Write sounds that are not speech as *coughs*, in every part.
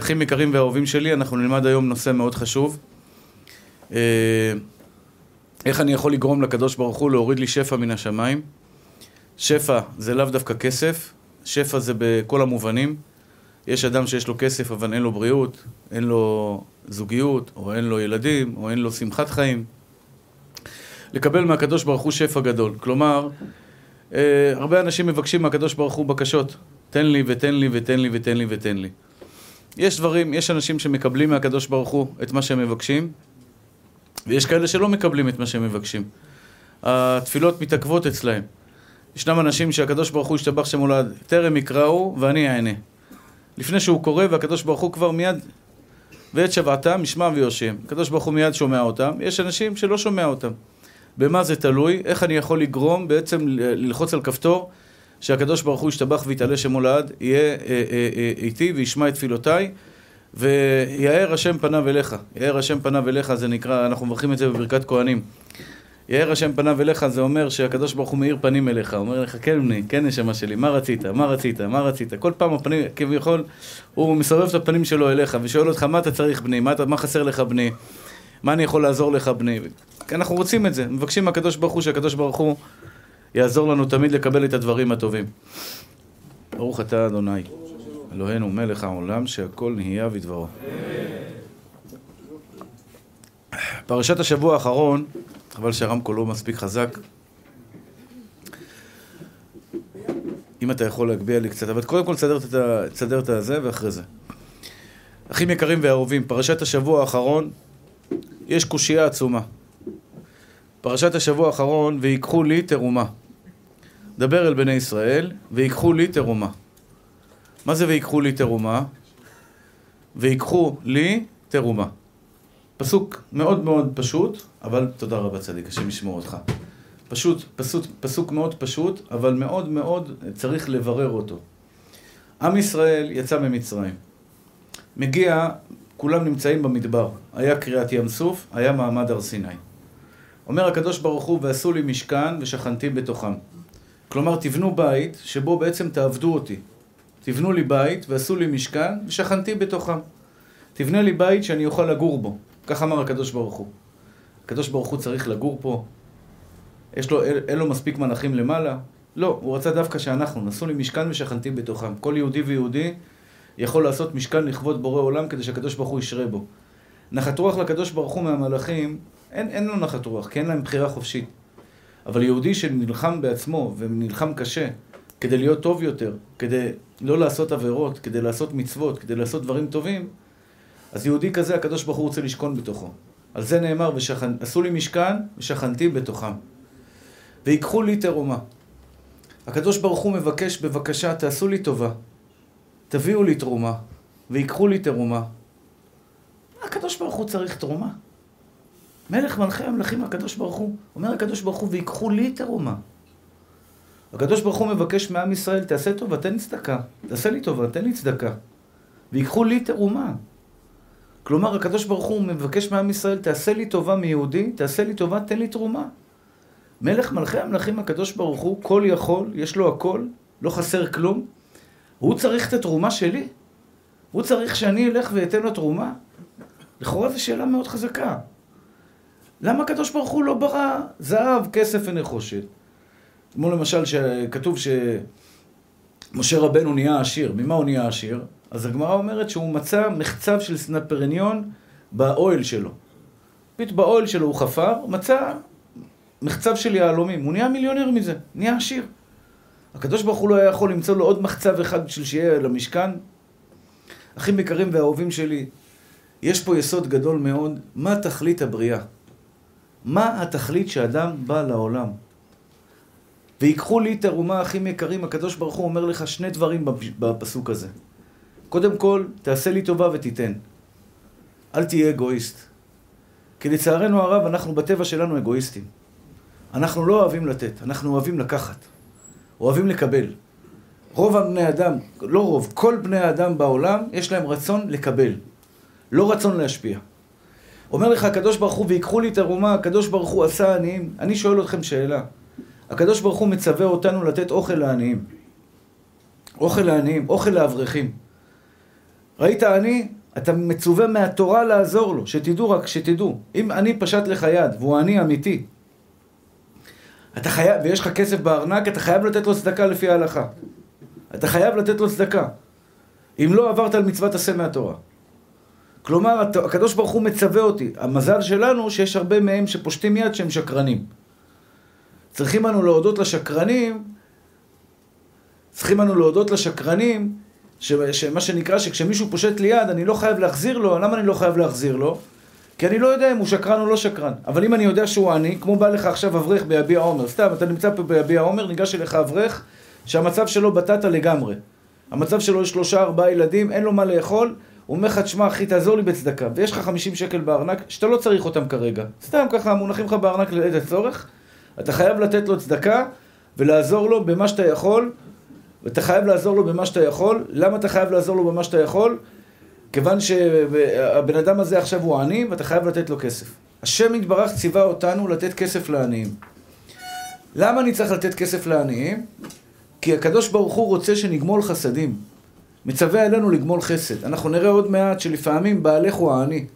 אחים יקרים ואהובים שלי, אנחנו נלמד היום נושא מאוד חשוב. אה, איך אני יכול לגרום לקדוש ברוך הוא להוריד לי שפע מן השמיים? שפע זה לאו דווקא כסף, שפע זה בכל המובנים. יש אדם שיש לו כסף אבל אין לו בריאות, אין לו זוגיות, או אין לו ילדים, או אין לו שמחת חיים. לקבל מהקדוש ברוך הוא שפע גדול. כלומר, אה, הרבה אנשים מבקשים מהקדוש ברוך הוא בקשות. תן לי ותן לי ותן לי ותן לי ותן לי. יש דברים, יש אנשים שמקבלים מהקדוש ברוך הוא את מה שהם מבקשים, ויש כאלה שלא מקבלים את מה שהם מבקשים. התפילות מתעכבות אצלהם. ישנם אנשים שהקדוש ברוך הוא השתבח שמולד, טרם יקראו ואני אענה. לפני שהוא קורא והקדוש ברוך הוא כבר מיד, ואת שבעתם ישמע ויושם. הקדוש ברוך הוא מיד שומע אותם, יש אנשים שלא שומע אותם. במה זה תלוי? איך אני יכול לגרום בעצם ללחוץ על כפתור שהקדוש ברוך הוא ישתבח ויתעלה שמו לעד, יהיה אה, אה, אה, איתי וישמע את תפילותיי ויאר השם פניו אליך. יאר השם פניו אליך זה נקרא, אנחנו מברכים את זה בברכת כהנים. יאר השם פניו אליך זה אומר שהקדוש ברוך הוא מאיר פנים אליך, אומר לך כן בני, כן נשמה שלי, מה רצית, מה רצית, מה רצית, כל פעם הפנים, כביכול, הוא מסובב את הפנים שלו אליך ושואל אותך מה אתה צריך בני, מה, מה חסר לך בני, מה אני יכול לעזור לך בני, אנחנו רוצים את זה, מבקשים מהקדוש ברוך הוא שהקדוש ברוך הוא יעזור לנו תמיד לקבל את הדברים הטובים. ברוך אתה אדוני, אלוהינו מלך העולם שהכל נהיה בדברו. פרשת השבוע האחרון, חבל שהרמקול לא מספיק חזק. אם אתה יכול להגביה לי קצת, אבל קודם כל תסדר את הזה ואחרי זה. אחים יקרים ואהובים, פרשת השבוע האחרון, יש קושייה עצומה. פרשת השבוע האחרון, ויקחו לי תרומה. דבר אל בני ישראל, ויקחו לי תרומה. מה זה ויקחו לי תרומה? ויקחו לי תרומה. פסוק מאוד מאוד פשוט, אבל תודה רבה צדיק, השם ישמור אותך. פשוט, פסוק, פסוק מאוד פשוט, אבל מאוד מאוד צריך לברר אותו. עם ישראל יצא ממצרים. מגיע, כולם נמצאים במדבר. היה קריעת ים סוף, היה מעמד הר סיני. אומר הקדוש ברוך הוא, ועשו לי משכן ושכנתי בתוכם. כלומר, תבנו בית שבו בעצם תעבדו אותי. תבנו לי בית ועשו לי משכן ושכנתי בתוכם. תבנה לי בית שאני אוכל לגור בו. כך אמר הקדוש ברוך הוא. הקדוש ברוך הוא צריך לגור פה? יש לו, אין לו מספיק מנחים למעלה? לא, הוא רצה דווקא שאנחנו, נעשו לי משכן ושכנתי בתוכם. כל יהודי ויהודי יכול לעשות משכן לכבוד בורא עולם כדי שהקדוש ברוך הוא ישרה בו. נחת רוח לקדוש ברוך הוא מהמלאכים, אין, אין לו נחת רוח, כי אין להם בחירה חופשית. אבל יהודי שנלחם בעצמו ונלחם קשה כדי להיות טוב יותר, כדי לא לעשות עבירות, כדי לעשות מצוות, כדי לעשות דברים טובים, אז יהודי כזה, הקדוש ברוך הוא רוצה לשכון בתוכו. על זה נאמר, ושכנ... עשו לי משכן ושכנתי בתוכם. ויקחו לי תרומה. הקדוש ברוך הוא מבקש, בבקשה, תעשו לי טובה. תביאו לי תרומה, ויקחו לי תרומה. הקדוש ברוך הוא צריך תרומה. מלך מלכי המלכים הקדוש ברוך הוא. אומר הקדוש ברוך הוא, ויקחו לי תרומה. הקדוש ברוך הוא מבקש מעם ישראל, תעשה טובה, תן לי צדקה. תעשה לי טובה, תן לי צדקה. ויקחו לי תרומה. כלומר, הקדוש ברוך הוא מבקש מעם ישראל, תעשה לי טובה מיהודי, תעשה לי טובה, תן לי תרומה. מלך מלכי המלכים הקדוש ברוך הוא, כל יכול, יש לו הכל, לא חסר כלום. הוא צריך את התרומה שלי? הוא צריך שאני אלך ואתן לו תרומה? לכאורה זו שאלה מאוד חזקה. למה הקדוש ברוך הוא לא ברא זהב, כסף ונחושת? כמו למשל שכתוב שמשה רבנו נהיה עשיר. ממה הוא נהיה עשיר? אז הגמרא אומרת שהוא מצא מחצב של סנפרניון באוהל שלו. פתאום באוהל שלו הוא חפר, מצא מחצב של יהלומים. הוא נהיה מיליונר מזה, נהיה עשיר. הקדוש ברוך הוא לא היה יכול למצוא לו עוד מחצב אחד בשביל שיהיה למשכן? אחים יקרים ואהובים שלי, יש פה יסוד גדול מאוד, מה תכלית הבריאה? מה התכלית שאדם בא לעולם? ויקחו לי תרומה, אחים יקרים, הקדוש ברוך הוא אומר לך שני דברים בפסוק הזה. קודם כל, תעשה לי טובה ותיתן. אל תהיה אגואיסט. כי לצערנו הרב, אנחנו בטבע שלנו אגואיסטים. אנחנו לא אוהבים לתת, אנחנו אוהבים לקחת. אוהבים לקבל. רוב הבני אדם, לא רוב, כל בני האדם בעולם, יש להם רצון לקבל. לא רצון להשפיע. אומר לך הקדוש ברוך הוא, ויקחו לי את הרומה, הקדוש ברוך הוא עשה עניים. אני שואל אתכם שאלה. הקדוש ברוך הוא מצווה אותנו לתת אוכל לעניים. אוכל לעניים, אוכל לאברכים. ראית עני? אתה מצווה מהתורה לעזור לו, שתדעו רק, שתדעו. אם אני פשט לך יד, והוא עני אמיתי, אתה חייב, ויש לך כסף בארנק, אתה חייב לתת לו צדקה לפי ההלכה. אתה חייב לתת לו צדקה. אם לא עברת על מצוות עשה מהתורה. כלומר, הקדוש ברוך הוא מצווה אותי. המזל שלנו שיש הרבה מהם שפושטים יד שהם שקרנים. צריכים אנו להודות לשקרנים, צריכים אנו להודות לשקרנים, שמה שנקרא שכשמישהו פושט לי יד, אני לא חייב להחזיר לו, למה אני לא חייב להחזיר לו? כי אני לא יודע אם הוא שקרן או לא שקרן. אבל אם אני יודע שהוא עני, כמו בא לך עכשיו אברך ביביע עומר, סתם, אתה נמצא פה ביביע עומר, ניגש אליך אברך, שהמצב שלו בטטה לגמרי. המצב שלו יש שלושה ארבעה ילדים, אין לו מה לאכול, הוא אומר לך, תשמע אחי, תעזור לי בצדקה, ויש לך 50 שקל בארנק, שאתה לא צריך אותם כרגע. סתם ככה, מונחים לך בארנק לעת הצורך, אתה חייב לתת לו צדקה ולעזור לו במה שאתה יכול, ואתה חייב לעזור לו במה שאתה יכול. למה אתה חייב לעזור לו במה שאתה יכול? כיוון שהבן אדם הזה עכשיו הוא עני, ואתה חייב לתת לו כסף. השם יתברך ציווה אותנו לתת כסף לעניים. למה אני צריך לתת כסף לעניים? כי הקדוש ברוך הוא רוצה שנגמול חסדים. מצווה עלינו לגמול חסד. אנחנו נראה עוד מעט שלפעמים בעלך הוא העני.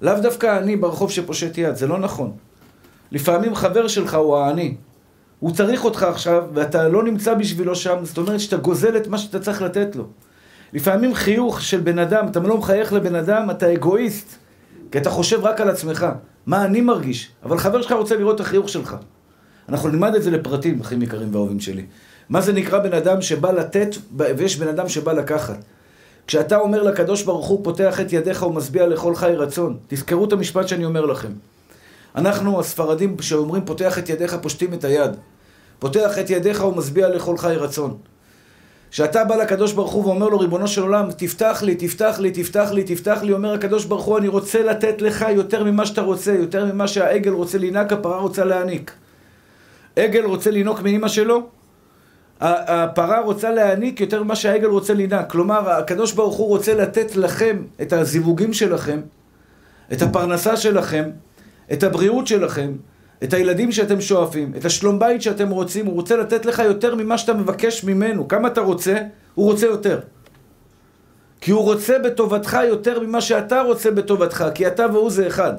לאו דווקא העני ברחוב שפושט יד, זה לא נכון. לפעמים חבר שלך הוא העני. הוא צריך אותך עכשיו, ואתה לא נמצא בשבילו שם, זאת אומרת שאתה גוזל את מה שאתה צריך לתת לו. לפעמים חיוך של בן אדם, אתה לא מחייך לבן אדם, אתה אגואיסט. כי אתה חושב רק על עצמך. מה אני מרגיש? אבל חבר שלך רוצה לראות את החיוך שלך. אנחנו נלמד את זה לפרטים, אחים יקרים ואהובים שלי. מה זה נקרא בן אדם שבא לתת, ויש בן אדם שבא לקחת. כשאתה אומר לקדוש ברוך הוא, פותח את ידיך ומשביע לכל חי רצון. תזכרו את המשפט שאני אומר לכם. אנחנו, הספרדים, שאומרים פותח את ידיך, פושטים את היד. פותח את ידיך ומשביע לכל חי רצון. כשאתה בא לקדוש ברוך הוא ואומר לו, ריבונו של עולם, תפתח לי, תפתח לי, תפתח לי, תפתח לי, אומר הקדוש ברוך הוא, אני רוצה לתת לך יותר ממה שאתה רוצה, יותר ממה שהעגל רוצה לינק, הפרה רוצה להעניק. עגל רוצה לינוק מאימא שלו, הפרה רוצה להעניק יותר ממה שהעגל רוצה לינק. כלומר, הקדוש ברוך הוא רוצה לתת לכם את הזיווגים שלכם, את הפרנסה שלכם, את הבריאות שלכם, את הילדים שאתם שואפים, את השלום בית שאתם רוצים, הוא רוצה לתת לך יותר ממה שאתה מבקש ממנו. כמה אתה רוצה? הוא רוצה יותר. כי הוא רוצה בטובתך יותר ממה שאתה רוצה בטובתך, כי אתה והוא זה אחד.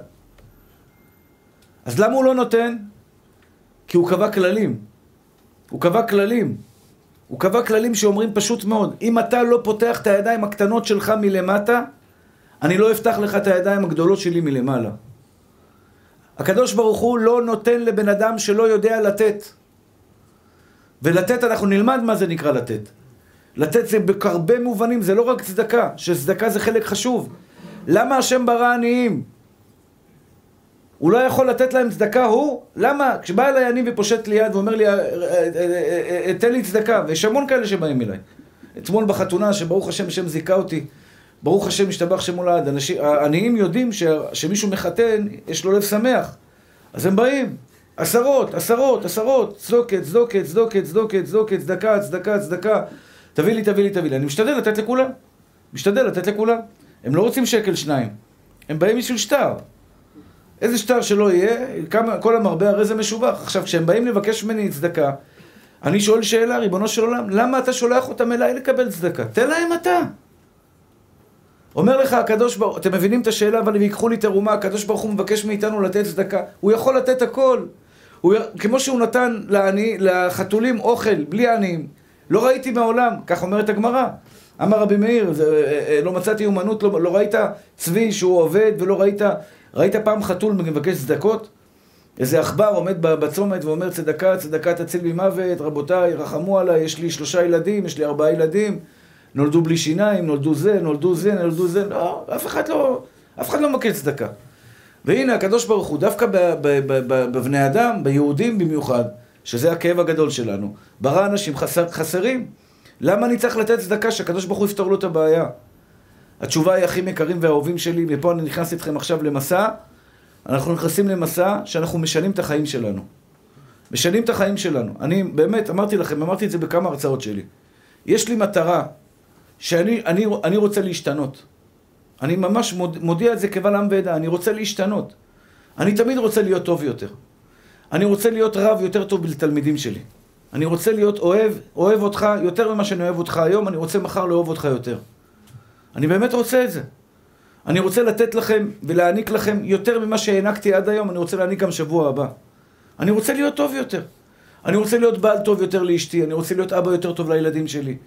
אז למה הוא לא נותן? כי הוא קבע כללים. הוא קבע כללים. הוא קבע כללים שאומרים פשוט מאוד, אם אתה לא פותח את הידיים הקטנות שלך מלמטה, אני לא אפתח לך את הידיים הגדולות שלי מלמעלה. הקדוש ברוך הוא לא נותן לבן אדם שלא יודע לתת. ולתת, אנחנו נלמד מה זה נקרא לתת. לתת זה בהרבה מובנים, זה לא רק צדקה, שצדקה זה חלק חשוב. למה השם ברא עניים? הוא לא יכול לתת להם צדקה, הוא? למה? כשבא אליי אני ופושט לי יד ואומר לי, אה, אה, אה, תן לי צדקה, ויש המון כאלה שבאים אליי. אתמול בחתונה, שברוך השם, השם זיכה אותי, ברוך השם, משתבח שם מולד. העניים יודעים ש, שמישהו מחתן, יש לו לב שמח. אז הם באים. עשרות, עשרות, עשרות, צדוקת, צדוקת, צדוקת, צדוקת, צדוקת, צדקה, צדקה, צדקה. תביא לי, תביא לי, תביא לי. אני משתדל לתת לכולם. משתדל לתת לכולם. הם לא רוצים שקל שניים. הם באים בשביל שטר. איזה שטר שלא יהיה, כמה, כל המרבה הרי זה משובח. עכשיו, כשהם באים לבקש ממני צדקה, אני שואל שאלה, ריבונו של עולם, למה אתה שולח אותם אליי לקבל צדקה? תן להם אתה. אומר לך הקדוש ברוך אתם מבינים את השאלה, אבל אם ייקחו לי תרומה, הקדוש ברוך הוא מבקש מאיתנו לתת צדקה. הוא יכול לתת הכל. הוא, כמו שהוא נתן לעני, לחתולים אוכל, בלי עניים. לא ראיתי מעולם, כך אומרת הגמרא. אמר רבי מאיר, זה, אה, אה, לא מצאתי אומנות, לא, לא ראית צבי שהוא עובד ולא ראית, ראית פעם חתול מבקש צדקות? איזה עכבר עומד בצומת ואומר צדקה, צדקה תציל ממוות, רבותיי, רחמו עליי, יש לי שלושה ילדים, יש לי ארבעה ילדים. נולדו בלי שיניים, נולדו זה, נולדו זה, נולדו זה, לא, אף אחד לא, אף אחד לא מכיר צדקה. והנה הקדוש ברוך הוא, דווקא בבני אדם, ביהודים במיוחד, שזה הכאב הגדול שלנו, ברא אנשים חסר, חסרים. למה אני צריך לתת צדקה שהקדוש ברוך הוא יפתור לו את הבעיה? התשובה היא, אחים יקרים ואהובים שלי, ופה אני נכנס איתכם עכשיו למסע, אנחנו נכנסים למסע שאנחנו משנים את החיים שלנו. משנים את החיים שלנו. אני באמת, אמרתי לכם, אמרתי את זה בכמה הרצאות שלי. יש לי מטרה שאני אני, אני רוצה להשתנות. אני ממש מודיע את זה קבל עם ועדה, אני רוצה להשתנות. אני תמיד רוצה להיות טוב יותר. אני רוצה להיות רב יותר טוב לתלמידים שלי. אני רוצה להיות אוהב, אוהב אותך יותר ממה שאני אוהב אותך היום, אני רוצה מחר לאהוב אותך יותר. אני באמת רוצה את זה. אני רוצה לתת לכם ולהעניק לכם יותר ממה שהענקתי עד היום, אני רוצה להעניק גם שבוע הבא. אני רוצה להיות טוב יותר. אני רוצה להיות בעל טוב יותר לאשתי, אני רוצה להיות אבא יותר טוב לילדים שלי.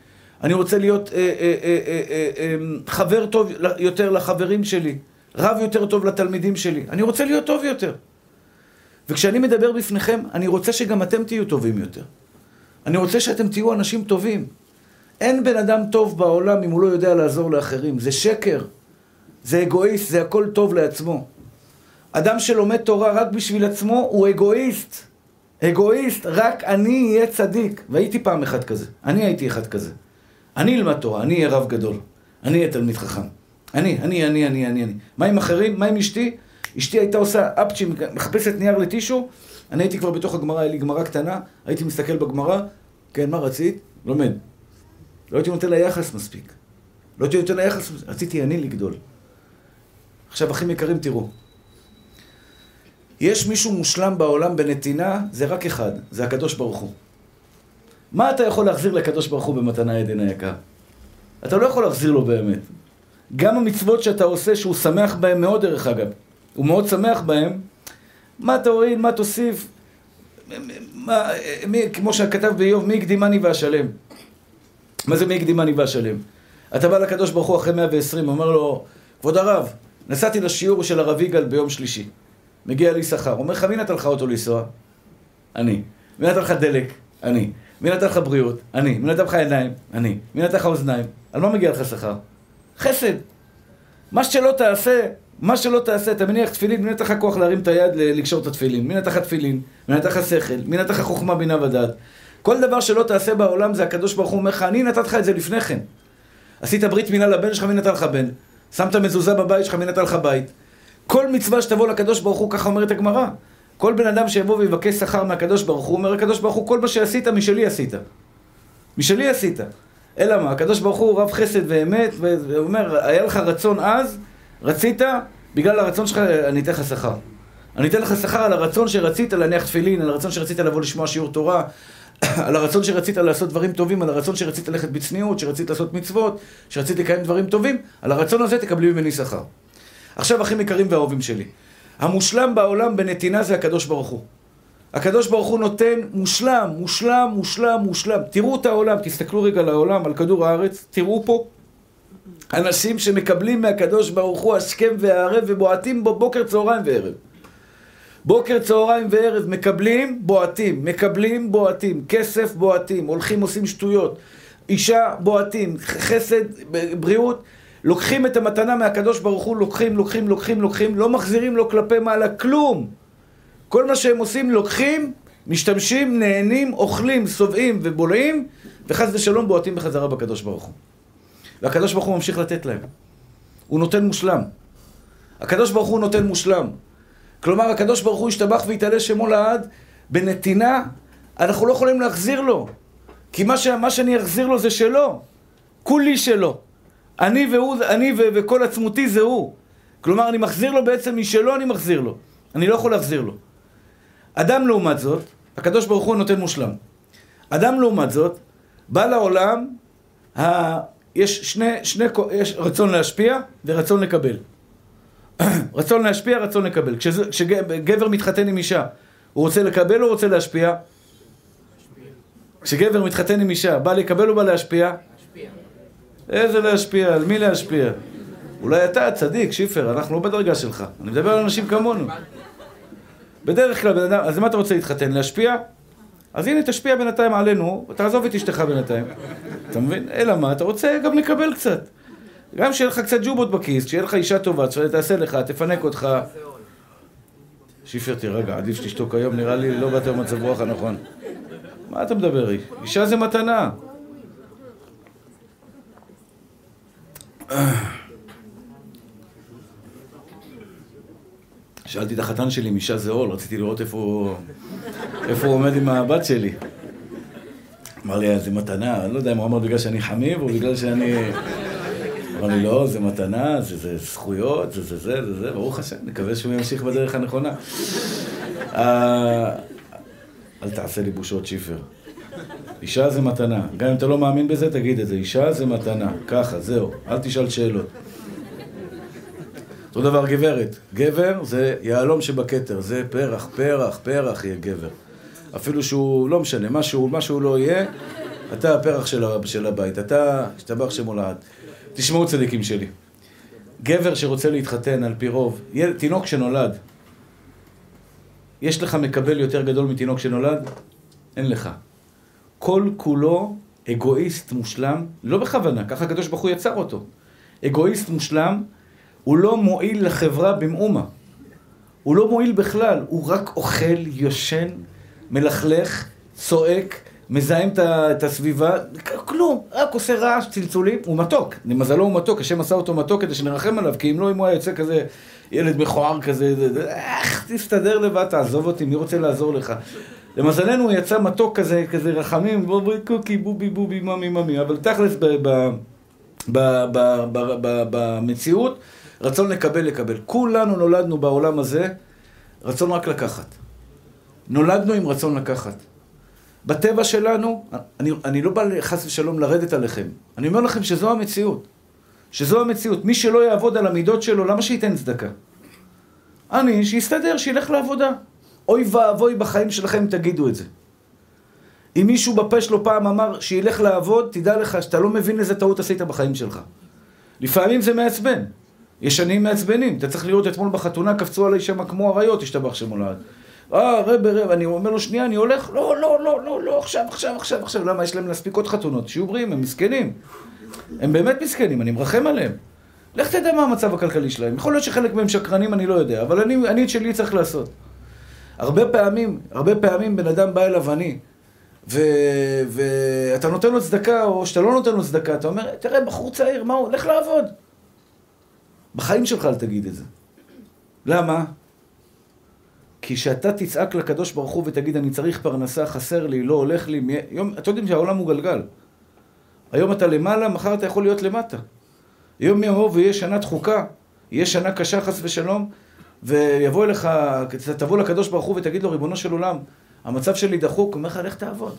אני רוצה להיות אה, אה, אה, אה, אה, אה, חבר טוב יותר לחברים שלי, רב יותר טוב לתלמידים שלי. אני רוצה להיות טוב יותר. וכשאני מדבר בפניכם, אני רוצה שגם אתם תהיו טובים יותר. אני רוצה שאתם תהיו אנשים טובים. אין בן אדם טוב בעולם אם הוא לא יודע לעזור לאחרים. זה שקר. זה אגואיסט, זה הכל טוב לעצמו. אדם שלומד תורה רק בשביל עצמו הוא אגואיסט. אגואיסט, רק אני אהיה צדיק. והייתי פעם אחד כזה. אני הייתי אחד כזה. אני אלמד תורה, אני אהיה רב גדול. אני אהיה תלמיד חכם. אני, אני, אני, אני, אני, אני. מה עם אחרים? מה עם אשתי? אשתי הייתה עושה אפצ'י, מחפשת נייר לטישו, אני הייתי כבר בתוך הגמרא, היה לי גמרא קטנה, הייתי מסתכל בגמרא, כן, מה רצית? לומד. לא הייתי נותן לה יחס מספיק. לא הייתי נותן לה יחס רציתי אני לגדול. עכשיו, אחים יקרים, תראו. יש מישהו מושלם בעולם בנתינה, זה רק אחד, זה הקדוש ברוך הוא. מה אתה יכול להחזיר לקדוש ברוך הוא במתנה עדן היקר? אתה לא יכול להחזיר לו באמת. גם המצוות שאתה עושה, שהוא שמח בהן מאוד דרך אגב, הוא מאוד שמח בהן, מה תוריד, מה תוסיף, מה, מי, כמו שכתב באיוב, מי הקדימני ואשלם? מה זה מי הקדימני ואשלם? אתה בא לקדוש ברוך הוא אחרי 120, אומר לו, כבוד הרב, נסעתי לשיעור של הרב יגאל ביום שלישי. מגיע לי שכר. אומר לך, מי נתן לך אוטו לנסוע? אני. מי נתן לך דלק? אני. מי נתן לך בריאות? אני. מי נתן לך עיניים? אני. מי נתן לך אוזניים? על מה מגיע לך שכר? חסד. מה שלא תעשה, מה שלא תעשה, אתה מניח תפילין, מי נתן לך כוח להרים את היד לקשור את התפילין? מי נתן לך תפילין? מי נתן לך שכל? מי נתן לך חוכמה, בינה ודעת? כל דבר שלא תעשה בעולם זה הקדוש ברוך הוא אומר לך, אני נתתי לך את זה לפני כן. עשית ברית מילה לבן שלך, מי נתן לך בן? שמת מזוזה בבית שלך, מי נתן לך בית? כל מצווה שתבוא לקדוש ברוך הוא, ככה אומרת הגמרא. כל בן אדם שיבוא ויבקש שכר מהקדוש ברוך הוא, אומר הקדוש ברוך הוא, כל מה שעשית, משלי עשית. משלי עשית. אלא מה? הקדוש ברוך הוא רב חסד ואמת, והוא אומר, היה לך רצון אז, רצית, בגלל הרצון שלך אני אתן לך שכר. אני אתן לך שכר על הרצון שרצית להניח תפילין, על הרצון שרצית לבוא לשמוע שיעור תורה, *coughs* על הרצון שרצית לעשות דברים טובים, על הרצון שרצית ללכת בצניעות, שרצית לעשות מצוות, שרצית לקיים דברים טובים, על הרצון הזה תקבלי ממני שכר. עכשיו, אחים יקרים ואהובים שלי, המושלם בעולם בנתינה זה הקדוש ברוך הוא. הקדוש ברוך הוא נותן מושלם, מושלם, מושלם, מושלם. תראו את העולם, תסתכלו רגע על העולם, על כדור הארץ, תראו פה אנשים שמקבלים מהקדוש ברוך הוא השכם והערב ובועטים בו בוקר, צהריים וערב. בוקר, צהריים וערב מקבלים, בועטים, מקבלים, בועטים, כסף, בועטים, הולכים, עושים שטויות, אישה, בועטים, חסד, בריאות. לוקחים את המתנה מהקדוש ברוך הוא, לוקחים, לוקחים, לוקחים, לוקחים, לא מחזירים לו כלפי מעלה כלום. כל מה שהם עושים, לוקחים, משתמשים, נהנים, אוכלים, שבעים ובולעים, וחס ושלום בועטים בחזרה בקדוש ברוך הוא. והקדוש ברוך הוא ממשיך לתת להם. הוא נותן מושלם. הקדוש ברוך הוא נותן מושלם. כלומר, הקדוש ברוך הוא ישתבח ויתעלה שמו לעד, בנתינה, אנחנו לא יכולים להחזיר לו. כי מה, ש... מה שאני אחזיר לו זה שלו. כולי שלו. אני והוא, אני ו... וכל עצמותי זה הוא. כלומר, אני מחזיר לו בעצם משלו, אני מחזיר לו. אני לא יכול להחזיר לו. אדם לעומת זאת, הקדוש ברוך הוא נותן מושלם. אדם לעומת זאת, בא לעולם, ה... יש שני, שני, יש רצון להשפיע ורצון לקבל. *coughs* רצון להשפיע, רצון לקבל. כשזה, כשגבר מתחתן עם אישה, הוא רוצה לקבל או רוצה להשפיע? כשגבר מתחתן עם אישה, בא לקבל או בא להשפיע? להשפיע. איזה להשפיע? על מי להשפיע? אולי אתה צדיק, שיפר, אנחנו לא בדרגה שלך. אני מדבר על אנשים כמונו. בדרך כלל, בן אדם, אז למה אתה רוצה להתחתן? להשפיע? אז הנה, תשפיע בינתיים עלינו, תעזוב את אשתך בינתיים. אתה מבין? אלא מה? אתה רוצה גם לקבל קצת. גם שיהיה לך קצת ג'ובות בכיס, שיהיה לך אישה טובה, תעשה לך, תפנק אותך. שיפר, תירגע, עדיף שתשתוק היום, נראה לי לא באת במצב רוח הנכון. מה אתה מדבר? אישה זה מתנה. שאלתי את החתן שלי אם אישה זה עול, רציתי לראות איפה, איפה הוא עומד עם הבת שלי. אמר לי, זה מתנה, אני לא יודע אם הוא אמר בגלל שאני חמיב או בגלל שאני... אמר לי, לא, זה מתנה, זה, זה זכויות, זה זה זה זה זה, ברוך השם, נקווה שהוא ימשיך בדרך הנכונה. אה, אל תעשה לי בושות שיפר. אישה זה מתנה. גם אם אתה לא מאמין בזה, תגיד את זה. אישה זה מתנה. ככה, זהו. אל תשאל שאלות. אותו דבר גברת. גבר זה יהלום שבכתר. זה פרח, פרח, פרח יהיה גבר. אפילו שהוא, לא משנה, מה שהוא, מה שהוא לא יהיה, אתה הפרח של, של הבית. אתה, השתבח שמולד. תשמעו צדיקים שלי. גבר שרוצה להתחתן על פי רוב, תינוק שנולד, יש לך מקבל יותר גדול מתינוק שנולד? אין לך. כל כולו אגואיסט מושלם, לא בכוונה, ככה הקדוש ברוך הוא יצר אותו. אגואיסט מושלם, הוא לא מועיל לחברה במאומה. הוא לא מועיל בכלל, הוא רק אוכל, יושן, מלכלך, צועק, מזהם את הסביבה, כלום, רק עושה רעש, צלצולים, הוא מתוק, למזלו הוא מתוק, השם עשה אותו מתוק כדי שנרחם עליו, כי אם לא, אם הוא היה יוצא כזה, ילד מכוער כזה, איך תסתדר לבד, תעזוב אותי, מי רוצה לעזור לך? למזלנו הוא יצא מתוק כזה, כזה רחמים, בובי קוקי, בובי בובי, ממי ממי, אבל תכלס במציאות, רצון לקבל לקבל. כולנו נולדנו בעולם הזה, רצון רק לקחת. נולדנו עם רצון לקחת. בטבע שלנו, אני, אני לא בא חס ושלום לרדת עליכם, אני אומר לכם שזו המציאות. שזו המציאות. מי שלא יעבוד על המידות שלו, למה שייתן צדקה? אני, שיסתדר, שילך לעבודה. אוי ואבוי בחיים שלכם תגידו את זה. אם מישהו בפה שלו פעם אמר שילך לעבוד, תדע לך שאתה לא מבין איזה טעות עשית בחיים שלך. לפעמים זה מעצבן. ישנים מעצבנים. אתה צריך לראות אתמול בחתונה, קפצו עליי שם כמו אריות, השתבח שמולד. אה, רב, רב, אני אומר לו, שנייה, אני הולך? לא, לא, לא, לא, לא, עכשיו, עכשיו, עכשיו, עכשיו. למה? יש להם להספיק עוד חתונות. שיהיו בריאים, הם מסכנים. הם באמת מסכנים, אני מרחם עליהם. לך תדע מה המצב הכלכלי שלהם. יכול להיות שחלק מהם שקרנים, אני לא יודע, אבל אני, אני את שלי צריך לעשות. הרבה פעמים, הרבה פעמים בן אדם בא אליו אני, ואתה נותן לו צדקה, או שאתה לא נותן לו צדקה, אתה אומר, תראה, בחור צעיר, מה הוא? לך לעבוד. בחיים שלך אל תגיד את זה. למה? כי כשאתה תצעק לקדוש ברוך הוא ותגיד, אני צריך פרנסה, חסר לי, לא הולך לי, מי... יום, אתם יודעים שהעולם הוא גלגל. היום אתה למעלה, מחר אתה יכול להיות למטה. יום יבוא ויהיה שנה דחוקה, יהיה שנה קשה חס ושלום, ויבוא אליך, תבוא לקדוש ברוך הוא ותגיד לו, ריבונו של עולם, המצב שלי דחוק, הוא אומר לך, לך תעבוד.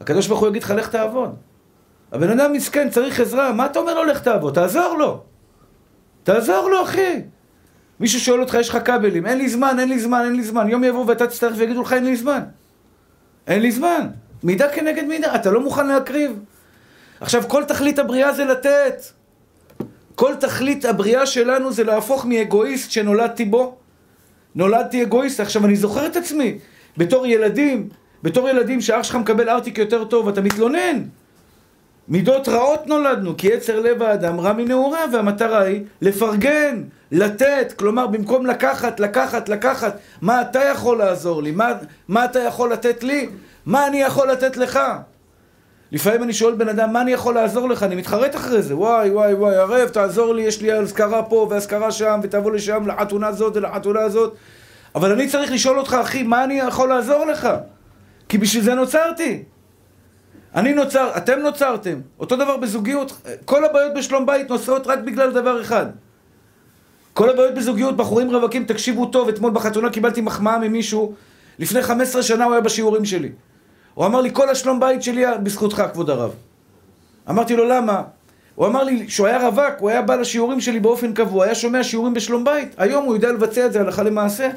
הקדוש ברוך הוא יגיד לך, לך תעבוד. הבן אדם מסכן, צריך עזרה, מה אתה אומר לו, לך תעבוד? תעזור לו. תעזור לו, אחי. מישהו שואל אותך, יש לך כבלים, אין לי זמן, אין לי זמן, אין לי זמן. יום יבוא ואתה תצטרך ויגידו לך, אין לי זמן. אין לי זמן. מידה כנגד מידה, אתה לא מוכן להקריב. עכשיו, כל תכלית הבריאה זה לתת. כל תכלית הבריאה שלנו זה להפוך מאגואיסט שנולדתי בו. נולדתי אגואיסט. עכשיו, אני זוכר את עצמי, בתור ילדים, בתור ילדים שאח שלך מקבל ארטיק יותר טוב, אתה מתלונן. מידות רעות נולדנו, כי יצר לב האדם רע מנעוריו, והמטרה היא לפרגן, לתת, כלומר במקום לקחת, לקחת, לקחת, מה אתה יכול לעזור לי? מה, מה אתה יכול לתת לי? מה אני יכול לתת לך? לפעמים אני שואל בן אדם, מה אני יכול לעזור לך? אני מתחרט אחרי זה, וואי, וואי, וואי, ערב, תעזור לי, יש לי אזכרה פה ואזכרה שם, ותבוא לשם, לחתונה הזאת ולחתונה הזאת. אבל אני צריך לשאול אותך, אחי, מה אני יכול לעזור לך? כי בשביל זה נוצרתי. אני נוצר, אתם נוצרתם. אותו דבר בזוגיות. כל הבעיות בשלום בית נוצרות רק בגלל דבר אחד. כל הבעיות בזוגיות, בחורים רווקים, תקשיבו טוב, אתמול בחתונה קיבלתי מחמאה ממישהו, לפני 15 שנה הוא היה בשיעורים שלי. הוא אמר לי, כל השלום בית שלי בזכותך, כבוד הרב. אמרתי לו, למה? הוא אמר לי שהוא היה רווק, הוא היה בא לשיעורים שלי באופן קבוע, היה שומע שיעורים בשלום בית. היום הוא יודע לבצע את זה הלכה למעשה.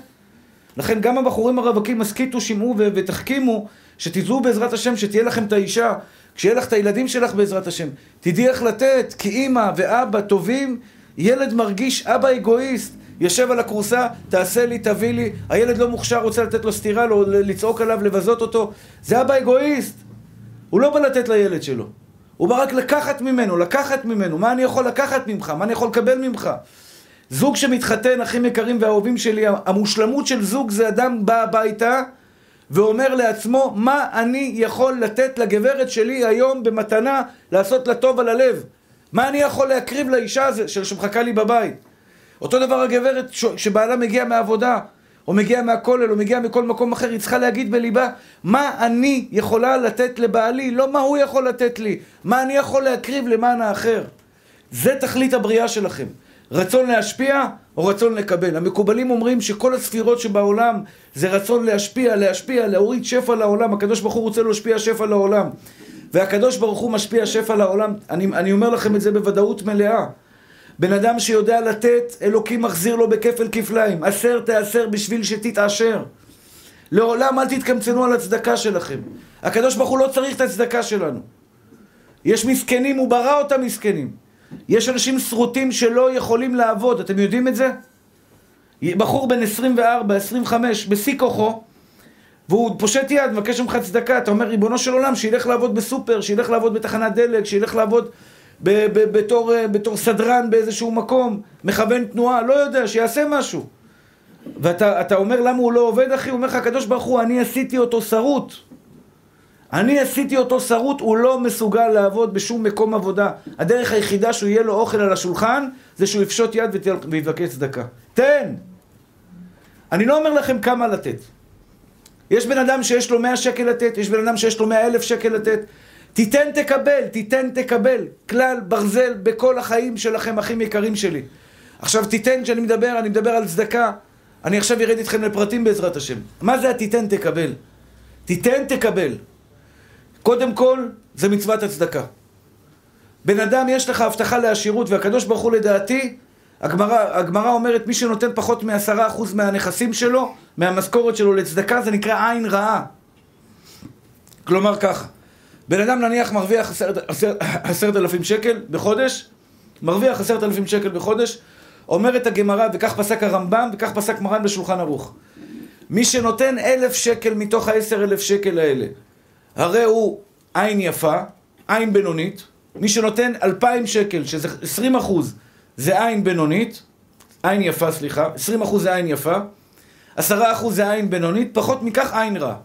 לכן גם הבחורים הרווקים, הסכיתו, שמעו ותחכימו, שתדעו בעזרת השם, שתהיה לכם את האישה, כשיהיה לך את הילדים שלך בעזרת השם. תדעי איך לתת, כי אימא ואבא טובים, ילד מרגיש אבא אגואיסט. יושב על הכורסה, תעשה לי, תביא לי, הילד לא מוכשר, רוצה לתת לו סטירה, לא, לצעוק עליו, לבזות אותו. זה אבא אגואיסט. הוא לא בא לתת לילד שלו. הוא בא רק לקחת ממנו, לקחת ממנו. מה אני יכול לקחת ממך? מה אני יכול לקבל ממך? זוג שמתחתן, אחים יקרים ואהובים שלי, המושלמות של זוג זה אדם בא הביתה ואומר לעצמו, מה אני יכול לתת לגברת שלי היום במתנה לעשות לה טוב על הלב? מה אני יכול להקריב לאישה הזו שמחכה לי בבית? אותו דבר הגברת שבעלה מגיע מהעבודה, או מגיע מהכולל, או מגיע מכל מקום אחר, היא צריכה להגיד בליבה, מה אני יכולה לתת לבעלי, לא מה הוא יכול לתת לי, מה אני יכול להקריב למען האחר. זה תכלית הבריאה שלכם. רצון להשפיע או רצון לקבל. המקובלים אומרים שכל הספירות שבעולם זה רצון להשפיע, להשפיע, להוריד שפע לעולם. הקדוש ברוך הוא רוצה להשפיע שפע לעולם. והקדוש ברוך הוא משפיע שפע לעולם. אני, אני אומר לכם את זה בוודאות מלאה. בן אדם שיודע לתת, אלוקים מחזיר לו בכפל כפליים. עשר תעשר בשביל שתתעשר. לעולם אל תתקמצנו על הצדקה שלכם. הקדוש ברוך הוא לא צריך את הצדקה שלנו. יש מסכנים, הוא ברא אותם מסכנים. יש אנשים שרוטים שלא יכולים לעבוד, אתם יודעים את זה? בחור בן 24, 25, בשיא כוחו, והוא פושט יד, מבקש ממך צדקה, אתה אומר, ריבונו של עולם, שילך לעבוד בסופר, שילך לעבוד בתחנת דלק, שילך לעבוד בתור, בתור סדרן באיזשהו מקום, מכוון תנועה, לא יודע, שיעשה משהו. ואתה אומר למה הוא לא עובד, אחי? הוא אומר לך, הקדוש ברוך הוא, אני עשיתי אותו שרוט. אני עשיתי אותו שרוט, הוא לא מסוגל לעבוד בשום מקום עבודה. הדרך היחידה שהוא יהיה לו אוכל על השולחן, זה שהוא יפשוט יד ויבקש צדקה. תן! אני לא אומר לכם כמה לתת. יש בן אדם שיש לו 100 שקל לתת, יש בן אדם שיש לו 100 אלף שקל לתת. תיתן תקבל, תיתן תקבל. כלל ברזל בכל החיים שלכם, אחים יקרים שלי. עכשיו תיתן, כשאני מדבר, אני מדבר על צדקה. אני עכשיו ארד איתכם לפרטים בעזרת השם. מה זה התיתן תקבל? תיתן תקבל. קודם כל, זה מצוות הצדקה. בן אדם, יש לך הבטחה לעשירות, והקדוש ברוך הוא לדעתי, הגמרא אומרת, מי שנותן פחות מעשרה אחוז מהנכסים שלו, מהמשכורת שלו לצדקה, זה נקרא עין רעה. כלומר ככה, בן אדם נניח מרוויח עשרת אלפים שקל בחודש, מרוויח עשרת אלפים שקל בחודש, אומרת הגמרא, וכך פסק הרמב"ם, וכך פסק מרן בשולחן ערוך. מי שנותן אלף שקל מתוך העשר אלף שקל האלה, הרי הוא עין יפה, עין בינונית. מי שנותן אלפיים שקל, שזה עשרים אחוז, זה עין בינונית. עין יפה, סליחה. עשרים אחוז זה עין יפה. עשרה אחוז זה עין בינונית, פחות מכך עין רע.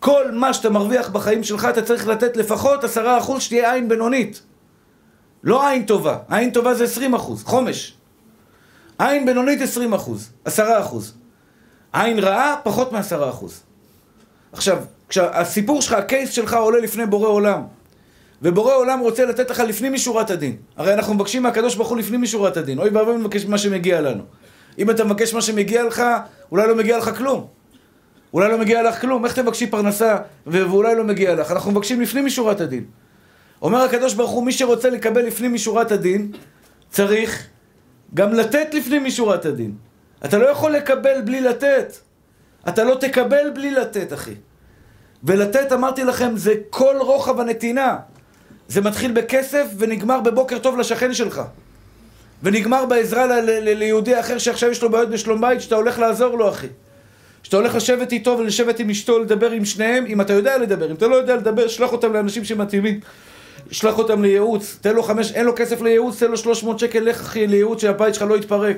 כל מה שאתה מרוויח בחיים שלך, אתה צריך לתת לפחות עשרה אחוז שתהיה עין בינונית. לא עין טובה. עין טובה זה עשרים אחוז, חומש. עין בינונית עשרים אחוז, עשרה אחוז. עין רעה, פחות מעשרה אחוז. עכשיו, כשהסיפור שלך, הקייס שלך עולה לפני בורא עולם, ובורא עולם רוצה לתת לך לפנים משורת הדין. הרי אנחנו מבקשים מהקדוש ברוך הוא לפנים משורת הדין. אוי ואבוי מבקש מה שמגיע לנו. אם אתה מבקש מה שמגיע לך, אולי לא מגיע לך כלום. אולי לא מגיע לך כלום. איך תבקשי פרנסה ואולי לא מגיע לך? אנחנו מבקשים לפנים משורת הדין. אומר הקדוש ברוך הוא, מי שרוצה לקבל לפנים משורת הדין, צריך גם לתת לפנים משורת הדין. אתה לא יכול לקבל בלי לתת. אתה לא תקבל בלי לתת, אחי. ולתת, אמרתי לכם, זה כל רוחב הנתינה. זה מתחיל בכסף ונגמר בבוקר טוב לשכן שלך. ונגמר בעזרה ל- ל- ליהודי אחר שעכשיו יש לו בעיות בשלום בית, שאתה הולך לעזור לו, אחי. שאתה הולך לשבת איתו ולשבת עם אשתו, לדבר עם שניהם, אם אתה יודע לדבר. אם אתה לא יודע לדבר, שלח אותם לאנשים שמתאימים. שלח אותם לייעוץ, תן לו חמש, אין לו כסף לייעוץ, תן לו שלוש מאות שקל, לך אחי לייעוץ שהבית שלך לא יתפרק.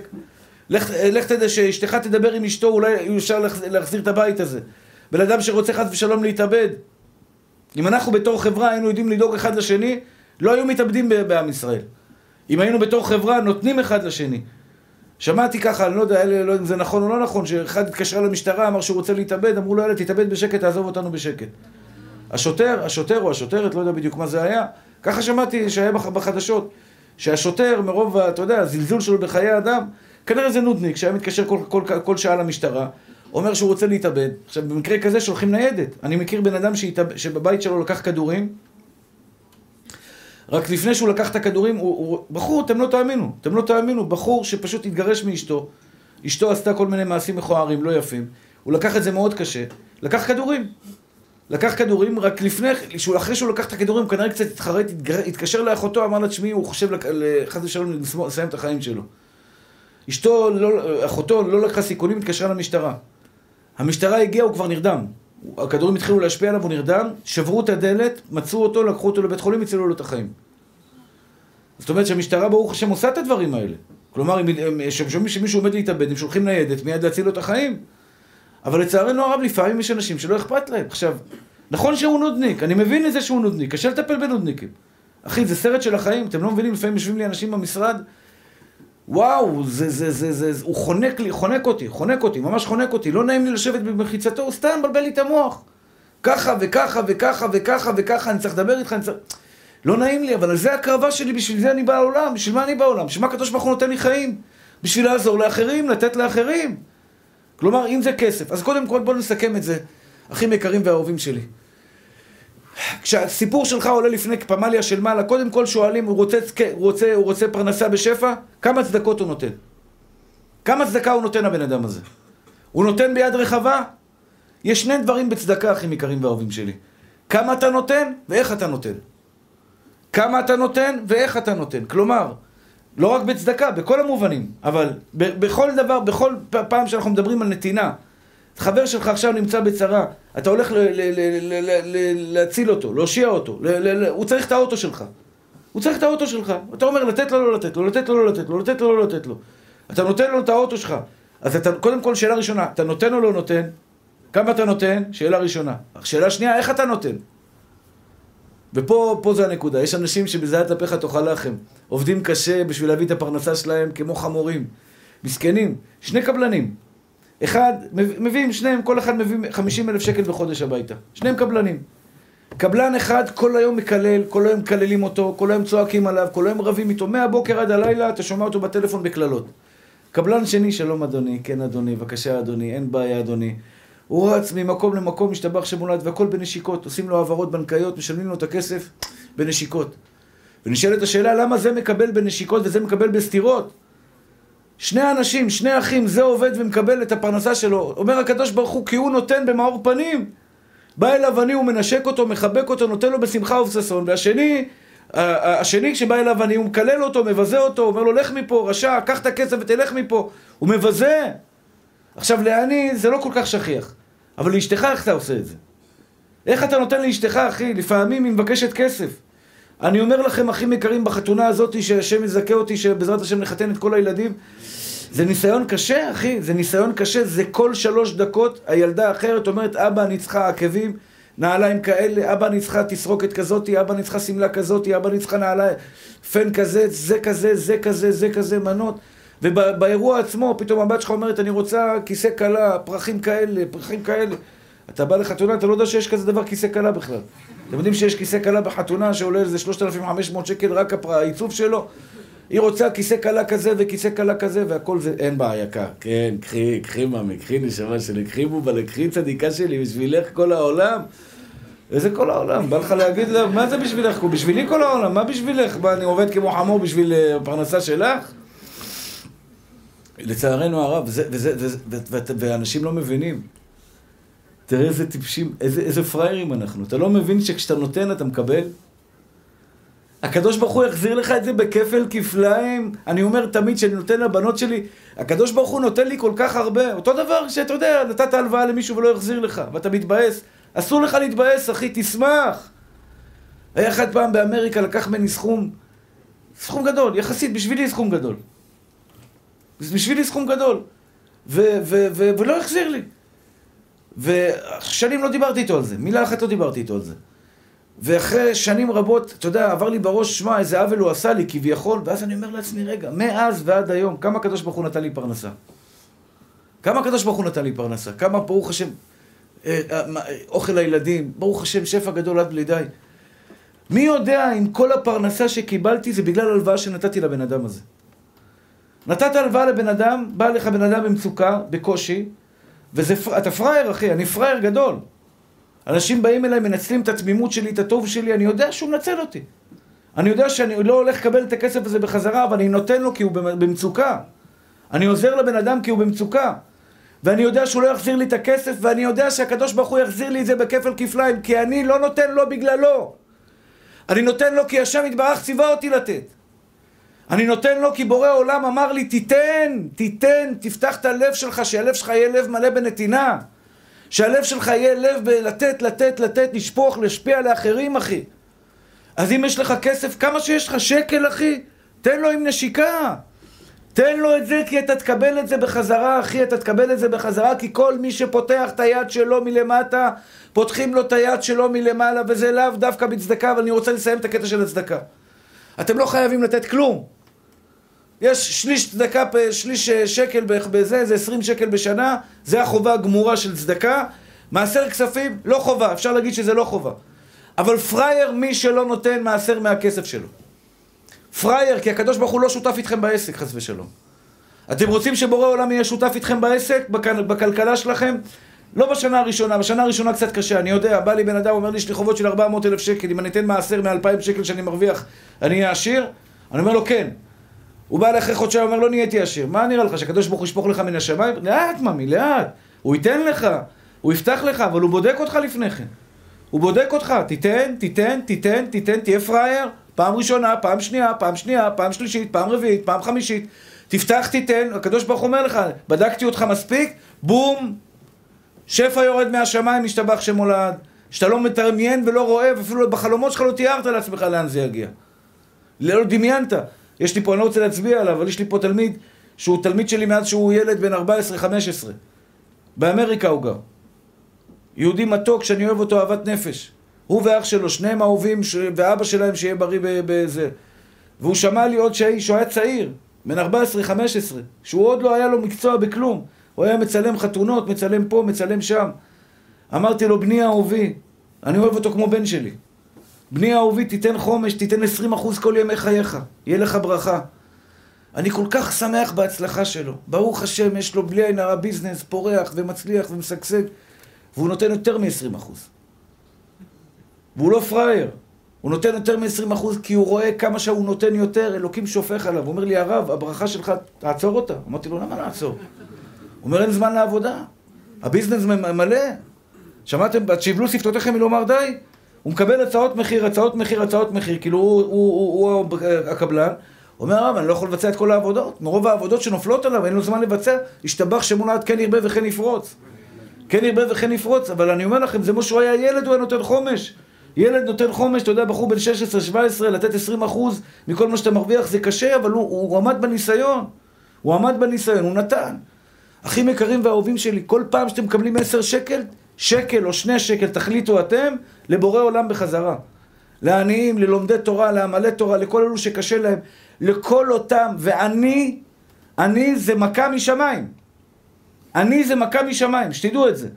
לך, לך תדע שאשתך תדבר עם אשתו, אולי אפשר להחזיר את הבית הזה. בן אדם שרוצה חס ושלום להתאבד. אם אנחנו בתור חברה היינו יודעים לדאוג אחד לשני, לא היו מתאבדים בעם ישראל. אם היינו בתור חברה נותנים אחד לשני. שמעתי ככה, אני לא יודע, לא יודע אם זה נכון או לא נכון, שאחד התקשר למשטרה, אמר שהוא רוצה להתאבד, אמרו לו, יאללה, תתאבד בשקט, תעזוב אותנו בשקט. השוטר, השוטר או השוטרת, לא יודע בדיוק מה זה היה, ככה שמעתי שהיה בחדשות, שהשוטר, מרוב, אתה יודע, הזלזול שלו בחיי אדם, כנראה זה נודניק, שהיה מתקשר כל, כל, כל, כל שעה למשטרה, אומר שהוא רוצה להתאבד. עכשיו, במקרה כזה שולחים ניידת. אני מכיר בן אדם שהתאב... שבבית שלו לקח כדורים, רק לפני שהוא לקח את הכדורים, הוא, הוא... בחור, אתם לא תאמינו, אתם לא תאמינו, בחור שפשוט התגרש מאשתו, אשתו עשתה כל מיני מעשים מכוערים, לא יפים, הוא לקח את זה מאוד קשה, לקח כדורים. לקח כדורים, רק לפני, אחרי שהוא לקח את הכדורים, כנראה קצת התחרט, התקשר לאחותו, אמר לה, תשמעי, הוא חושב, חס ושלום, לסיים את החיים שלו. אשתו, לא, אחותו, לא לקחה סיכונים, התקשרה למשטרה. המשטרה הגיעה, הוא כבר נרדם. הכדורים התחילו להשפיע עליו, הוא נרדם, שברו את הדלת, מצאו אותו, לקחו אותו לבית חולים, הצילו לו את החיים. זאת אומרת שהמשטרה, ברוך השם, עושה את הדברים האלה. כלומר, אם שומעים שמישהו עומד להתאבד, הם שולחים ניידת מיד להציל לו את החיים. אבל לצערנו הרב, לפעמים יש אנשים שלא אכפת להם. עכשיו, נכון שהוא נודניק, אני מבין את זה שהוא נודניק, קשה לטפל בנודניקים. אחי, זה סרט של החיים, אתם לא מבינים, לפעמים יושבים לי אנשים במשרד, וואו, זה, זה, זה, זה, זה, הוא חונק לי, חונק אותי, חונק אותי, ממש חונק אותי, לא נעים לי לשבת במחיצתו, הוא סתם מבלבל לי את המוח. ככה וככה וככה וככה וככה, אני צריך לדבר איתך, אני צריך... לא נעים לי, אבל זה הקרבה שלי, בשביל זה אני בא לעולם, בשביל מה אני בעולם? בשביל מה הקדוש ברוך הוא נותן לי חיים? בשביל לעזור לאחרים, לתת לאחרים. כלומר, אם זה כסף. אז קודם כל בואו נסכם את זה, אחים יקרים ואהובים שלי. כשהסיפור שלך עולה לפני פמליה של מעלה, קודם כל שואלים, הוא רוצה, הוא רוצה, הוא רוצה פרנסה בשפע? כמה צדקות הוא נותן? כמה צדקה הוא נותן הבן אדם הזה? הוא נותן ביד רחבה? יש שני דברים בצדקה, אחים יקרים ואהובים שלי. כמה אתה נותן ואיך אתה נותן. כמה אתה נותן ואיך אתה נותן. כלומר, לא רק בצדקה, בכל המובנים, אבל בכל דבר, בכל פעם שאנחנו מדברים על נתינה, חבר שלך עכשיו נמצא בצרה, אתה הולך להציל אותו, להושיע אותו, הוא צריך את האוטו שלך. הוא צריך את האוטו שלך. אתה אומר לתת לו, לא לתת לו, לתת לו, לא לתת לו, לתת לו, לא לתת לו. אתה נותן לו את האוטו שלך. אז אתה, קודם כל, שאלה ראשונה, אתה נותן או לא נותן? כמה אתה נותן? שאלה ראשונה. שאלה שנייה, איך אתה נותן? ופה זה הנקודה. יש אנשים שבזיעת אפיך תאכל לחם. עובדים קשה בשביל להביא את הפרנסה שלהם כמו חמורים. מסכנים. שני קבלנים. אחד, מביאים שניהם, כל אחד מביא 50 אלף שקל בחודש הביתה. שניהם קבלנים. קבלן אחד כל היום מקלל, כל היום מקללים אותו, כל היום צועקים עליו, כל היום רבים איתו. מהבוקר עד הלילה אתה שומע אותו בטלפון בקללות. קבלן שני, שלום אדוני, כן אדוני, בבקשה אדוני, אין בעיה אדוני. הוא רץ ממקום למקום, משתבח שמולד, והכל בנשיקות. עושים לו העברות בנקאיות, משלמים לו את הכסף בנשיקות. ונשאלת השאלה, למה זה מקבל בנשיקות וזה מקבל בסתירות? שני אנשים, שני אחים, זה עובד ומקבל את הפרנסה שלו. אומר הקדוש ברוך הוא, כי הוא נותן במאור פנים. בא אליו אני, הוא מנשק אותו, מחבק אותו, נותן לו בשמחה ובששון. והשני, השני כשבא אליו אני, הוא מקלל אותו, מבזה אותו, אומר לו, לך מפה, רשע, קח את הכסף ותלך מפה. הוא מבזה. עכשיו, לעני זה לא כל כך שכיח. אבל לאשתך איך אתה עושה את זה? איך אתה נותן לאשתך, אחי? לפעמים היא מבקשת כסף. אני אומר לכם, אחים יקרים, בחתונה הזאת, שהשם יזכה אותי, שבעזרת השם נחתן את כל הילדים, זה ניסיון קשה, אחי, זה ניסיון קשה, זה כל שלוש דקות הילדה האחרת אומרת, אבא, אני צריכה עקבים, נעליים כאלה, אבא, אני צריכה תסרוקת כזאתי, אבא, אני צריכה שמלה כזאתי, אבא, אני צריכה נעליים, פן כזה, זה כזה, זה כזה, זה כזה, מנות. ובאירוע עצמו, פתאום הבת שלך אומרת, אני רוצה כיסא כלה, פרחים כאלה, פרחים כאלה. אתה בא לחתונה, אתה לא יודע שיש כזה דבר כיסא כלה בכלל. אתם יודעים שיש כיסא כלה בחתונה שעולה איזה 3,500 שקל רק העיצוב שלו? היא רוצה כיסא כלה כזה וכיסא כלה כזה והכל זה, אין בעיה, יקר. כן, קחי, קחי ממי, קחי נשמה שלי, קחי בובה, קחי צדיקה שלי, בשבילך כל העולם. איזה כל העולם? בא לך להגיד לה, מה זה בשבילך? בשבילי כל העולם, מה בשבילך? מה, אני עובד כמו חמור בשביל אה, הפרנסה שלך? לצערנו הרב, וזה, וזה, וזה, ואנשים לא מבינים. תראה איזה טיפשים, איזה, איזה פראיירים אנחנו. אתה לא מבין שכשאתה נותן אתה מקבל? הקדוש ברוך הוא יחזיר לך את זה בכפל כפליים. אני אומר תמיד שאני נותן לבנות שלי, הקדוש ברוך הוא נותן לי כל כך הרבה. אותו דבר שאתה יודע, נתת הלוואה למישהו ולא יחזיר לך, ואתה מתבאס. אסור לך להתבאס, אחי, תשמח. היה אחד פעם באמריקה, לקח ממני סכום, סכום גדול, יחסית, בשבילי סכום גדול. בשבילי סכום גדול. ו- ו- ו- ולא החזיר לי. ושנים לא דיברתי איתו על זה, מילה אחת לא דיברתי איתו על זה. ואחרי שנים רבות, אתה יודע, עבר לי בראש, שמע, איזה עוול הוא עשה לי כביכול, ואז אני אומר לעצמי, רגע, מאז ועד היום, כמה הקדוש ברוך הוא נתן לי פרנסה? כמה הקדוש ברוך הוא נתן לי פרנסה? כמה, ברוך השם, אה, אה, אוכל לילדים, ברוך השם, שפע גדול עד בלי די. מי יודע אם כל הפרנסה שקיבלתי זה בגלל הלוואה שנתתי לבן אדם הזה. נתת הלוואה לבן אדם, בא לך בן אדם במצוקה, בקושי, ואתה פראייר, אחי, אני פראייר גדול. אנשים באים אליי, מנצלים את התמימות שלי, את הטוב שלי, אני יודע שהוא מנצל אותי. אני יודע שאני לא הולך לקבל את הכסף הזה בחזרה, אבל אני נותן לו כי הוא במצוקה. אני עוזר לבן אדם כי הוא במצוקה. ואני יודע שהוא לא יחזיר לי את הכסף, ואני יודע שהקדוש ברוך הוא יחזיר לי את זה בכפל כפליים, כי אני לא נותן לו בגללו. אני נותן לו כי השם יתברך ציווה אותי לתת. אני נותן לו כי בורא עולם אמר לי, תיתן, תיתן, תפתח את הלב שלך, שהלב שלך יהיה לב מלא בנתינה. שהלב שלך יהיה לב בלתת, לתת, לתת, לשפוך, להשפיע לאחרים, אחי. אז אם יש לך כסף, כמה שיש לך שקל, אחי, תן לו עם נשיקה. תן לו את זה כי אתה תקבל את זה בחזרה, אחי, אתה תקבל את זה בחזרה, כי כל מי שפותח את היד שלו מלמטה, פותחים לו את היד שלו מלמעלה, וזה לאו דווקא בצדקה, אבל אני רוצה לסיים את הקטע של הצדקה. אתם לא חייבים לתת כלום. יש שליש צדקה, שליש אה, שקל בזה, זה 20 שקל בשנה, זה החובה הגמורה של צדקה. מעשר כספים, לא חובה, אפשר להגיד שזה לא חובה. אבל פראייר מי שלא נותן מעשר מהכסף שלו. פראייר, כי הקדוש ברוך הוא לא שותף איתכם בעסק, חס ושלום. אתם רוצים שבורא עולם יהיה שותף איתכם בעסק, בכלכלה שלכם? לא בשנה הראשונה, בשנה הראשונה קצת קשה, אני יודע, בא לי בן אדם, אומר לי, יש לי חובות של 400 אלף שקל, אם אני אתן מעשר מ-2,000 שקל שאני מרוויח, אני אהיה עשיר? אני אומר לו, כן. הוא בא אחרי חודשיים, אומר, לא נהייתי עשיר. מה נראה לך, שהקדוש ברוך הוא ישפוך לך מן השמיים? לאט, ממי, לאט. הוא ייתן לך, הוא יפתח לך, אבל הוא בודק אותך לפני כן. הוא בודק אותך, תיתן, תיתן, תיתן, תיתן, תהיה פראייר. פעם ראשונה, פעם שנייה, פעם שנייה, פעם שלישית, פעם רביעית, פעם חמישית. תפתח, תיתן, הקדוש ברוך אומר לך, בדקתי אותך מספיק, בום, שפע יורד מהשמיים, משתבח שמולד. שאתה לא מתרמיין ולא רואה, ואפילו בחלומות שלך לא תיארת לעצמך לאן זה יגיע. לא דמיינת. יש לי פה, אני לא רוצה להצביע עליו, אבל יש לי פה תלמיד שהוא תלמיד שלי מאז שהוא ילד בן 14-15. באמריקה הוא גר. יהודי מתוק שאני אוהב אותו אהבת נפש. הוא ואח שלו, שניהם אהובים, ש... ואבא שלהם שיהיה בריא בזה. והוא שמע לי עוד שהאיש, הוא היה צעיר, בן 14-15, שהוא עוד לא היה לו מקצוע בכלום. הוא היה מצלם חתונות, מצלם פה, מצלם שם. אמרתי לו, בני אהובי, אני אוהב אותו כמו בן שלי. בני אהובי, תיתן חומש, תיתן 20% כל ימי חייך, יהיה לך ברכה. אני כל כך שמח בהצלחה שלו. ברוך השם, יש לו בלי עין הרע ביזנס, פורח ומצליח ומשגשג, והוא נותן יותר מ-20%. והוא לא פראייר. הוא נותן יותר מ-20% כי הוא רואה כמה שהוא נותן יותר, אלוקים שופך עליו. הוא אומר לי, הרב, הברכה שלך, תעצור אותה. אמרתי לו, למה לעצור? הוא אומר, אין זמן לעבודה. הביזנס מלא. שמעתם, שיבלו שפתותיכם מלומר די? הוא מקבל הצעות מחיר, הצעות מחיר, הצעות מחיר, כאילו הוא, הוא, הוא, הוא, הוא הקבלן. אומר הרב, אני לא יכול לבצע את כל העבודות. מרוב העבודות שנופלות עליו, אין לו זמן לבצע. השתבח שמונעת כן ירבה וכן יפרוץ. כן ירבה וכן יפרוץ, אבל אני אומר לכם, זה כמו שהוא היה ילד, הוא היה נותן חומש. ילד נותן חומש, אתה יודע, בחור בן 16-17, לתת 20 אחוז מכל מה שאתה מרוויח זה קשה, אבל הוא, הוא, הוא עמד בניסיון. הוא עמד בניסיון, הוא נתן. אחים יקרים ואהובים שלי, כל פעם שאתם מקבלים 10 שקל, שקל או שני שקל, תחליטו אתם, לבורא עולם בחזרה. לעניים, ללומדי תורה, לעמלי תורה, לכל אלו שקשה להם, לכל אותם, ואני, אני זה מכה משמיים. אני זה מכה משמיים, שתדעו את זה.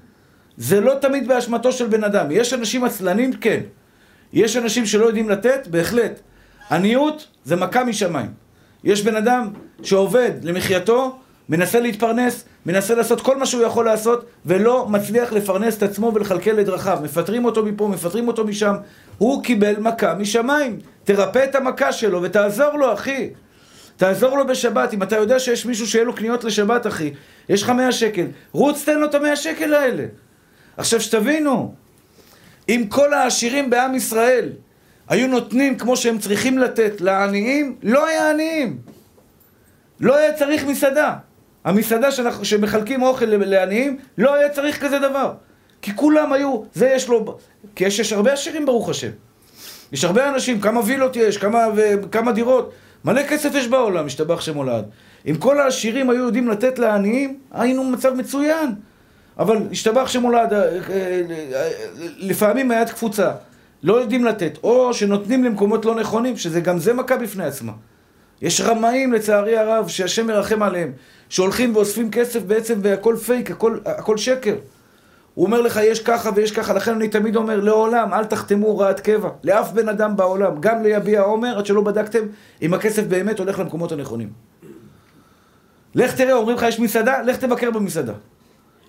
זה לא תמיד באשמתו של בן אדם. יש אנשים עצלנים? כן. יש אנשים שלא יודעים לתת? בהחלט. עניות זה מכה משמיים. יש בן אדם שעובד למחייתו, מנסה להתפרנס, מנסה לעשות כל מה שהוא יכול לעשות, ולא מצליח לפרנס את עצמו ולכלכל לדרכיו. מפטרים אותו מפה, מפטרים אותו משם. הוא קיבל מכה משמיים. תרפא את המכה שלו ותעזור לו, אחי. תעזור לו בשבת. אם אתה יודע שיש מישהו שיהיה לו קניות לשבת, אחי, יש לך מאה שקל, רוץ תן לו את המאה שקל האלה. עכשיו שתבינו, אם כל העשירים בעם ישראל היו נותנים כמו שהם צריכים לתת לעניים, לא היה עניים. לא היה צריך מסעדה. המסעדה שאנחנו, שמחלקים אוכל לעניים, לא היה צריך כזה דבר. כי כולם היו, זה יש לו, כי יש, יש הרבה עשירים ברוך השם. יש הרבה אנשים, כמה וילות יש, כמה, וכמה דירות. מלא כסף יש בעולם, משתבח שמולד. אם כל העשירים היו יודעים לתת לעניים, היינו במצב מצוין. אבל השתבח שמולד, אה, אה, אה, לפעמים היד קפוצה. לא יודעים לתת, או שנותנים למקומות לא נכונים, שזה גם זה מכה בפני עצמה. יש רמאים, לצערי הרב, שהשם מרחם עליהם, שהולכים ואוספים כסף בעצם והכל פייק, הכל, הכל שקר. הוא אומר לך, יש ככה ויש ככה, לכן אני תמיד אומר, לעולם אל תחתמו הוראת קבע, לאף בן אדם בעולם, גם ליביע עומר, עד שלא בדקתם אם הכסף באמת הולך למקומות הנכונים. לך תראה, אומרים לך יש מסעדה, לך תבקר במסעדה.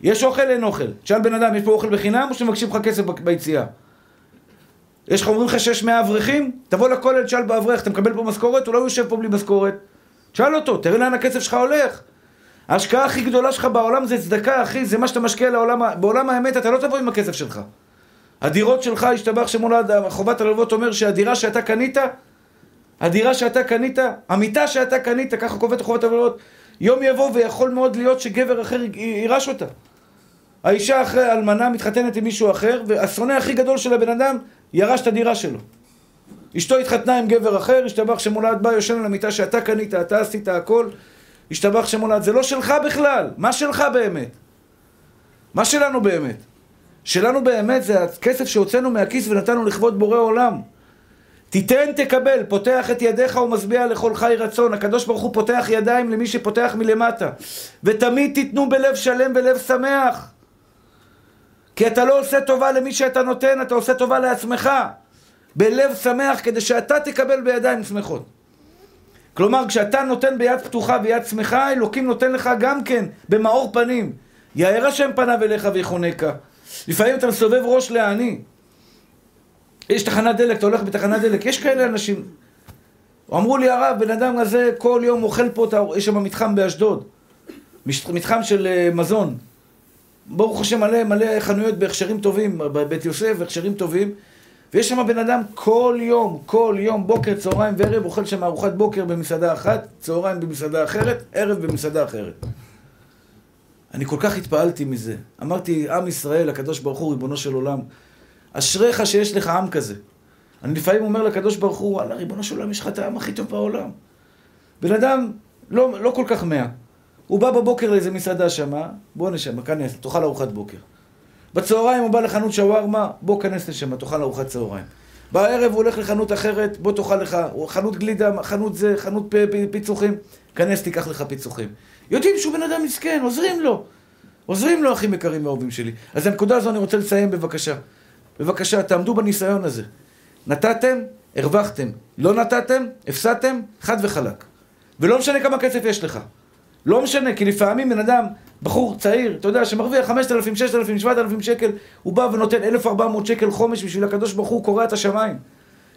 יש אוכל, אין אוכל. תשאל בן אדם, יש פה אוכל בחינם או שמבקשים לך כסף ביציאה? יש לך, אומרים לך שיש מאה אברכים? תבוא לכולל, תשאל באברך, אתה מקבל פה משכורת? הוא לא יושב פה בלי משכורת. תשאל אותו, תראה לאן הכסף שלך הולך. ההשקעה הכי גדולה שלך בעולם זה צדקה, אחי, זה מה שאתה משקיע לעולם, בעולם האמת, אתה לא תבוא עם הכסף שלך. הדירות שלך, השתבח שמולד, חובת הלוות אומר שהדירה שאתה קנית, הדירה שאתה קנית, המיטה שאתה קנית, ככה קובעת חובת הלוות, יום יבוא ויכול מאוד להיות שגבר אחר יירש אותה. האישה אחרי אלמנה מתחתנת עם מישהו אחר, והשונא הכי גדול של הבן אדם ירש את הדירה שלו. אשתו התחתנה עם גבר אחר, השתבח שמולד בא, יושן על המיטה שאתה קנית, אתה עשית הכל, השתבח שמולד, זה לא שלך בכלל, מה שלך באמת? מה שלנו באמת? שלנו באמת זה הכסף שהוצאנו מהכיס ונתנו לכבוד בורא עולם. תיתן תקבל, פותח את ידיך ומשביע לכל חי רצון. הקדוש ברוך הוא פותח ידיים למי שפותח מלמטה. ותמיד תיתנו בלב שלם ולב שמח. כי אתה לא עושה טובה למי שאתה נותן, אתה עושה טובה לעצמך. בלב שמח, כדי שאתה תקבל בידיים שמחות. כלומר, כשאתה נותן ביד פתוחה ויד שמחה, אלוקים נותן לך גם כן, במאור פנים. יאר השם פניו אליך ויחונקה. לפעמים אתה מסובב ראש לעני. יש תחנת דלק, אתה הולך בתחנת דלק, יש כאלה אנשים. אמרו לי הרב, בן אדם הזה כל יום אוכל פה, יש שם מתחם באשדוד. מתחם של אה, מזון. ברוך השם מלא מלא חנויות בהכשרים טובים, בבית יוסף, בהכשרים טובים. ויש שם בן אדם כל יום, כל יום, בוקר, צהריים וערב, אוכל שם ארוחת בוקר במסעדה אחת, צהריים במסעדה אחרת, ערב במסעדה אחרת. אני כל כך התפעלתי מזה. אמרתי, עם ישראל, הקדוש ברוך הוא, ריבונו של עולם, אשריך שיש לך עם כזה. אני לפעמים אומר לקדוש ברוך הוא, וואלה, ריבונו של עולם, יש לך את העם הכי טוב בעולם. בן אדם לא, לא כל כך מאה. הוא בא בבוקר לאיזה מסעדה שמה, בוא נשמה, כנס, תאכל ארוחת בוקר. בצהריים הוא בא לחנות שווארמה, בוא כנס לשם, תאכל ארוחת צהריים. בערב הוא הולך לחנות אחרת, בוא תאכל לך, חנות גלידה, חנות זה, חנות פיצוחים, כנס תיקח לך פיצוחים. יודעים שהוא בן אדם מסכן, עוזרים לו. עוזרים לו, אחים יקרים ואהובים שלי. אז הנקודה הזו אני רוצה לסיים בבקשה. בבקשה, תעמדו בניסיון הזה. נתתם, הרווחתם. לא נתתם, הפסדתם, חד וחלק. ולא משנה כמה כסף יש לך. לא משנה, כי לפעמים בן אדם בחור צעיר, אתה יודע, שמרוויח 5,000, 6,000, 7,000 שקל, הוא בא ונותן 1,400 שקל חומש בשביל הקדוש ברוך הוא קורע את השמיים.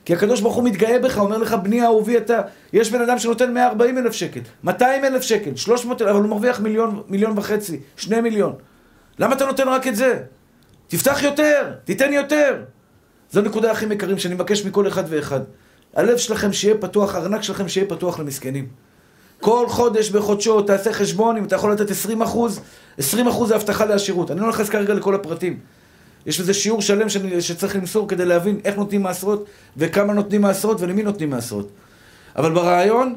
כי הקדוש ברוך הוא מתגאה בך, אומר לך, בני אהובי אתה. יש בן אדם שנותן 140 אלף שקל, 200 אלף שקל, 300 אלף, אבל הוא מרוויח מיליון, מיליון וחצי, שני מיליון. למה אתה נותן רק את זה? תפתח יותר, תיתן יותר. זו הנקודה הכי יקרים שאני מבקש מכל אחד ואחד. הלב שלכם שיהיה פתוח, הארנק שלכם שיהיה פתוח למסכנים. כל חודש בחודשו תעשה חשבון אם אתה יכול לתת 20 אחוז, 20 אחוז זה הבטחה לעשירות. אני לא נכנס כרגע לכל הפרטים. יש לזה שיעור שלם שאני, שצריך למסור כדי להבין איך נותנים מעשרות וכמה נותנים מעשרות ולמי נותנים מעשרות. אבל ברעיון,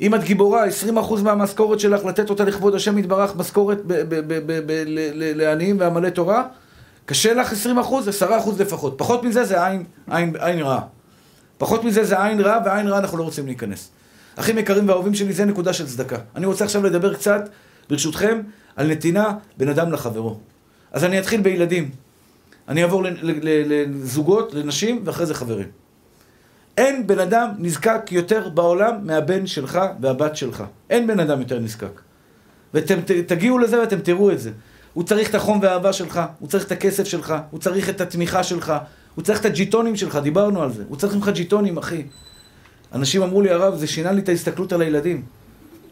אם את גיבורה, 20% אחוז מהמשכורת שלך לתת אותה לכבוד השם יתברך, משכורת לעניים ועמלי תורה, קשה לך 20%, אחוז, 10% אחוז לפחות. פחות מזה זה עין, עין, עין רעה. פחות מזה זה עין רעה, ועין רעה אנחנו לא רוצים להיכנס. אחים יקרים ואהובים שלי, זה נקודה של צדקה. אני רוצה עכשיו לדבר קצת, ברשותכם, על נתינה בין אדם לחברו. אז אני אתחיל בילדים. אני אעבור לזוגות, לנשים, ואחרי זה חברים. אין בן אדם נזקק יותר בעולם מהבן שלך והבת שלך. אין בן אדם יותר נזקק. ואתם תגיעו לזה ואתם תראו את זה. הוא צריך את החום והאהבה שלך, הוא צריך את הכסף שלך, הוא צריך את התמיכה שלך, הוא צריך את הג'יטונים שלך, דיברנו על זה. הוא צריך ממך ג'יטונים, אחי. אנשים אמרו לי, הרב, זה שינה לי את ההסתכלות על הילדים.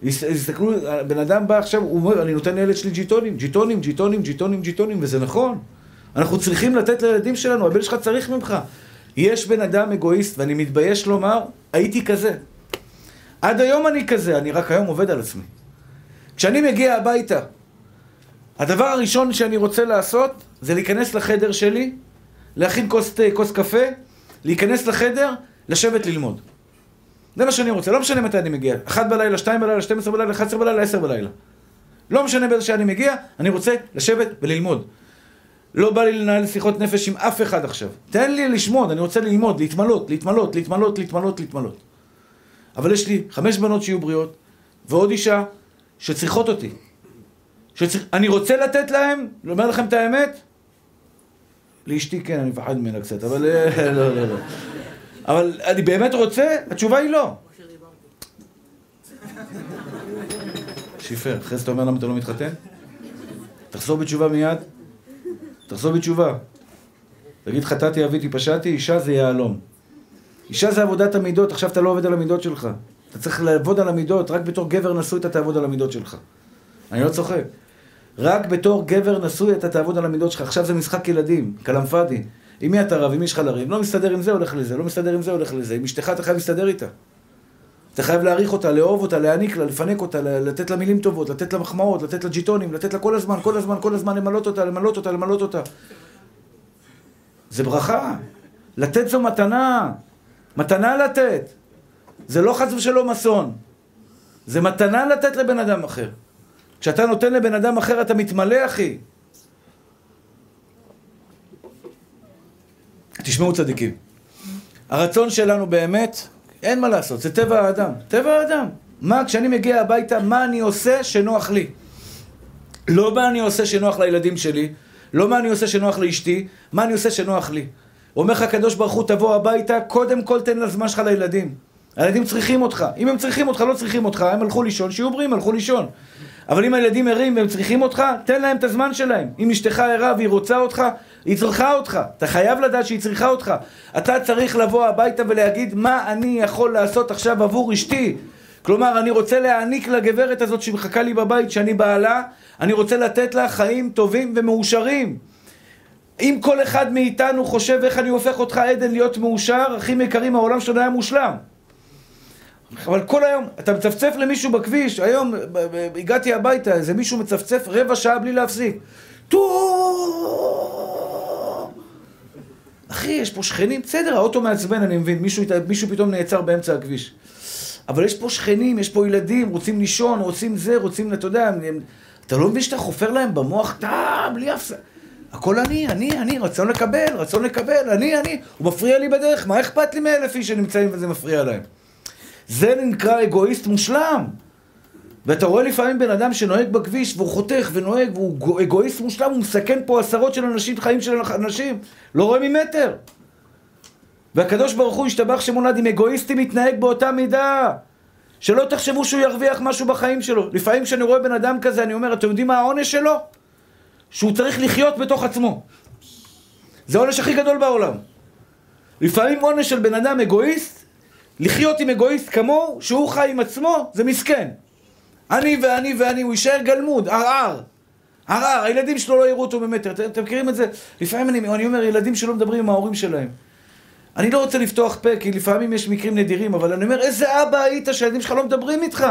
הסתכלו, בן אדם בא עכשיו, הוא אומר, אני נותן לילד שלי ג'יטונים, ג'יטונים, ג'יטונים, ג'יטונים, ג'יטונים, וזה נכון. אנחנו צריכים לתת לילדים שלנו, הבן שלך צריך ממך. יש בן אדם אגואיסט, ואני מתבייש לומר, הייתי כזה. עד היום אני כזה, אני רק היום עובד על עצמי. כשאני מגיע הביתה, הדבר הראשון שאני רוצה לעשות, זה להיכנס לחדר שלי, להכין כוס כוס קפה, להיכנס לחדר, לשבת ללמוד. זה מה שאני רוצה, לא משנה מתי אני מגיע. אחת בלילה, שתיים בלילה, 12 בלילה, 11 בלילה, 10 בלילה. לא משנה באיזה שעה אני מגיע, אני רוצה לשבת וללמוד. לא בא לי לנהל שיחות נפש עם אף אחד עכשיו. תן לי לשמוד, אני רוצה ללמוד, להתמלות, להתמלות, להתמלות, להתמלות, להתמלות. אבל יש לי חמש בנות שיהיו בריאות, ועוד אישה שצריכות אותי. שצריך... אני רוצה לתת להם, לומר לכם את האמת, לאשתי כן, אני מפחד ממנה קצת, אבל אה, *laughs* לא, לא, לא. אבל אני באמת רוצה? התשובה היא לא. שיפר, אחרי זה אתה אומר למה אתה לא מתחתן? תחזור בתשובה מיד. תחזור בתשובה. תגיד חטאתי, אביתי, פשעתי, אישה זה יהלום. אישה זה עבודת המידות, עכשיו אתה לא עובד על המידות שלך. אתה צריך לעבוד על המידות, רק בתור גבר נשוי אתה תעבוד על המידות שלך. אני לא צוחק. רק בתור גבר נשוי אתה תעבוד על המידות שלך. עכשיו זה משחק ילדים, כלאם פאדי. עם מי אתה רב, עם מי יש לך לריב? לא מסתדר עם זה, הולך לזה, לא מסתדר עם זה, הולך לזה. עם אשתך אתה חייב להסתדר איתה. אתה חייב להעריך אותה, לאהוב אותה, להעניק לה, לפנק אותה, לתת לה מילים טובות, לתת לה מחמאות, לתת לה ג'יטונים, לתת לה כל הזמן, כל הזמן, כל הזמן למלות אותה, למלות אותה, למלות אותה. זה ברכה. לתת זו מתנה. מתנה לתת. זה לא חס ושלום אסון. זה מתנה לתת לבן אדם אחר. כשאתה נותן לבן אדם אחר אתה מתמלא, אחי. תשמעו צדיקים. הרצון שלנו באמת, אין מה לעשות, זה טבע האדם. טבע האדם. מה, כשאני מגיע הביתה, מה אני עושה שנוח לי? לא מה אני עושה שנוח לילדים שלי, לא מה אני עושה שנוח לאשתי, מה אני עושה שנוח לי. אומר לך הקדוש ברוך הוא, תבוא הביתה, קודם כל תן לזמן שלך לילדים. הילדים צריכים אותך. אם הם צריכים אותך, לא צריכים אותך, הם הלכו לישון, שיהיו בריאים, הלכו לישון. אבל אם הילדים ערים והם צריכים אותך, תן להם את הזמן שלהם. אם אשתך ערה והיא רוצה אותך, היא צריכה אותך. אתה חייב לדעת שהיא צריכה אותך. אתה צריך לבוא הביתה ולהגיד, מה אני יכול לעשות עכשיו עבור אשתי? כלומר, אני רוצה להעניק לגברת הזאת שמחכה לי בבית, שאני בעלה, אני רוצה לתת לה חיים טובים ומאושרים. אם כל אחד מאיתנו חושב איך אני הופך אותך עדן להיות מאושר, אחים יקרים, העולם שלנו היה מושלם. אבל כל היום, אתה מצפצף למישהו בכביש, היום הגעתי הביתה, איזה מישהו מצפצף רבע שעה בלי להפסיק. טו... אחי, יש פה שכנים, בסדר, האוטו מעצבן, אני מבין, מישהו, מישהו פתאום נעצר באמצע הכביש. אבל יש פה שכנים, יש פה ילדים, רוצים לישון, רוצים זה, רוצים, אתה יודע, הם, אתה לא מבין שאתה חופר להם במוח, טאם, בלי אף... הכל אני, אני, אני, רצון לקבל, רצון לקבל, אני, אני. הוא מפריע לי בדרך, מה אכפת לי מאלף איש שנמצאים וזה מפריע להם? זה נקרא אגואיסט מושלם. ואתה רואה לפעמים בן אדם שנוהג בכביש והוא חותך ונוהג והוא אגואיסט מושלם, הוא מסכן פה עשרות של אנשים, חיים של אנשים, לא רואה ממטר. והקדוש ברוך הוא השתבח שמולד עם אגואיסטים מתנהג באותה מידה. שלא תחשבו שהוא ירוויח משהו בחיים שלו. לפעמים כשאני רואה בן אדם כזה, אני אומר, אתם יודעים מה העונש שלו? שהוא צריך לחיות בתוך עצמו. זה העונש הכי גדול בעולם. לפעמים עונש של בן אדם אגואיסט, לחיות עם אגואיסט כמוהו, שהוא חי עם עצמו, זה מסכן. אני ואני ואני, הוא יישאר גלמוד, ערער. ערער, הילדים שלו לא יראו אותו במטר. אתם, אתם מכירים את זה? לפעמים אני, אני אומר, ילדים שלא מדברים עם ההורים שלהם. אני לא רוצה לפתוח פה, כי לפעמים יש מקרים נדירים, אבל אני אומר, איזה אבא היית שהילדים שלך לא מדברים איתך?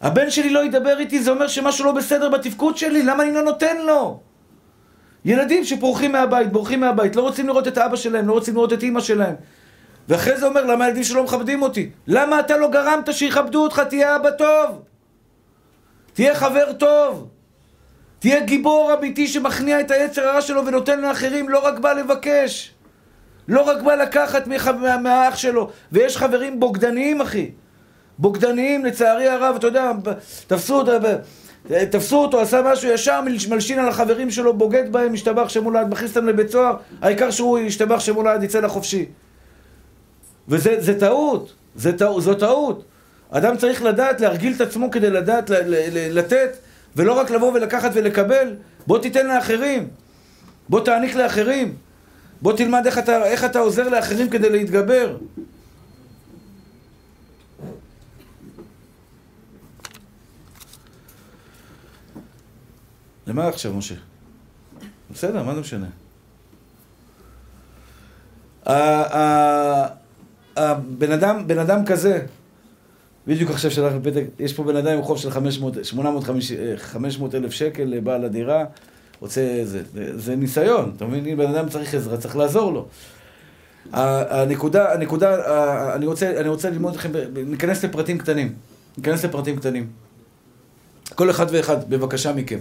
הבן שלי לא ידבר איתי, זה אומר שמשהו לא בסדר בתפקוד שלי, למה אני לא נותן לו? ילדים שפורחים מהבית, בורחים מהבית, לא רוצים לראות את אבא שלהם, לא רוצים לראות את אימא שלהם. ואחרי זה אומר, למה הילדים שלו מכבדים אותי? למה אתה לא גרמת שיכבדו אותך? תהיה אבא טוב. תהיה חבר טוב. תהיה גיבור אמיתי שמכניע את היצר הרע שלו ונותן לאחרים, לא רק בא לבקש. לא רק בא לקחת מהאח שלו. ויש חברים בוגדניים, אחי. בוגדניים, לצערי הרב, אתה יודע, תפסו תפסו אותו, עשה משהו ישר, מלשין על החברים שלו, בוגד בהם, השתבח שמולד, מכניס אותם לבית סוהר, העיקר שהוא ישתבח שמולד, יצא לחופשי. וזה טעות, זה טעות, זו טעות. אדם צריך לדעת, להרגיל את עצמו כדי לדעת, ל, ל, ל, לתת, ולא רק לבוא ולקחת ולקבל. בוא תיתן לאחרים. בוא תעניק לאחרים. בוא תלמד איך אתה, איך אתה עוזר לאחרים כדי להתגבר. למה עכשיו, משה? בסדר, מה זה משנה? הבן אדם, בן אדם כזה, בדיוק עכשיו שלח לי פתק, יש פה בן אדם עם חוב של 500, 850, אלף שקל לבעל הדירה, רוצה, זה, זה, זה ניסיון, אתה מבין? אם בן אדם צריך עזרה, צריך לעזור לו. הנקודה, הנקודה, אני רוצה, אני רוצה ללמוד אתכם, ניכנס לפרטים קטנים, ניכנס לפרטים קטנים. כל אחד ואחד, בבקשה מכם.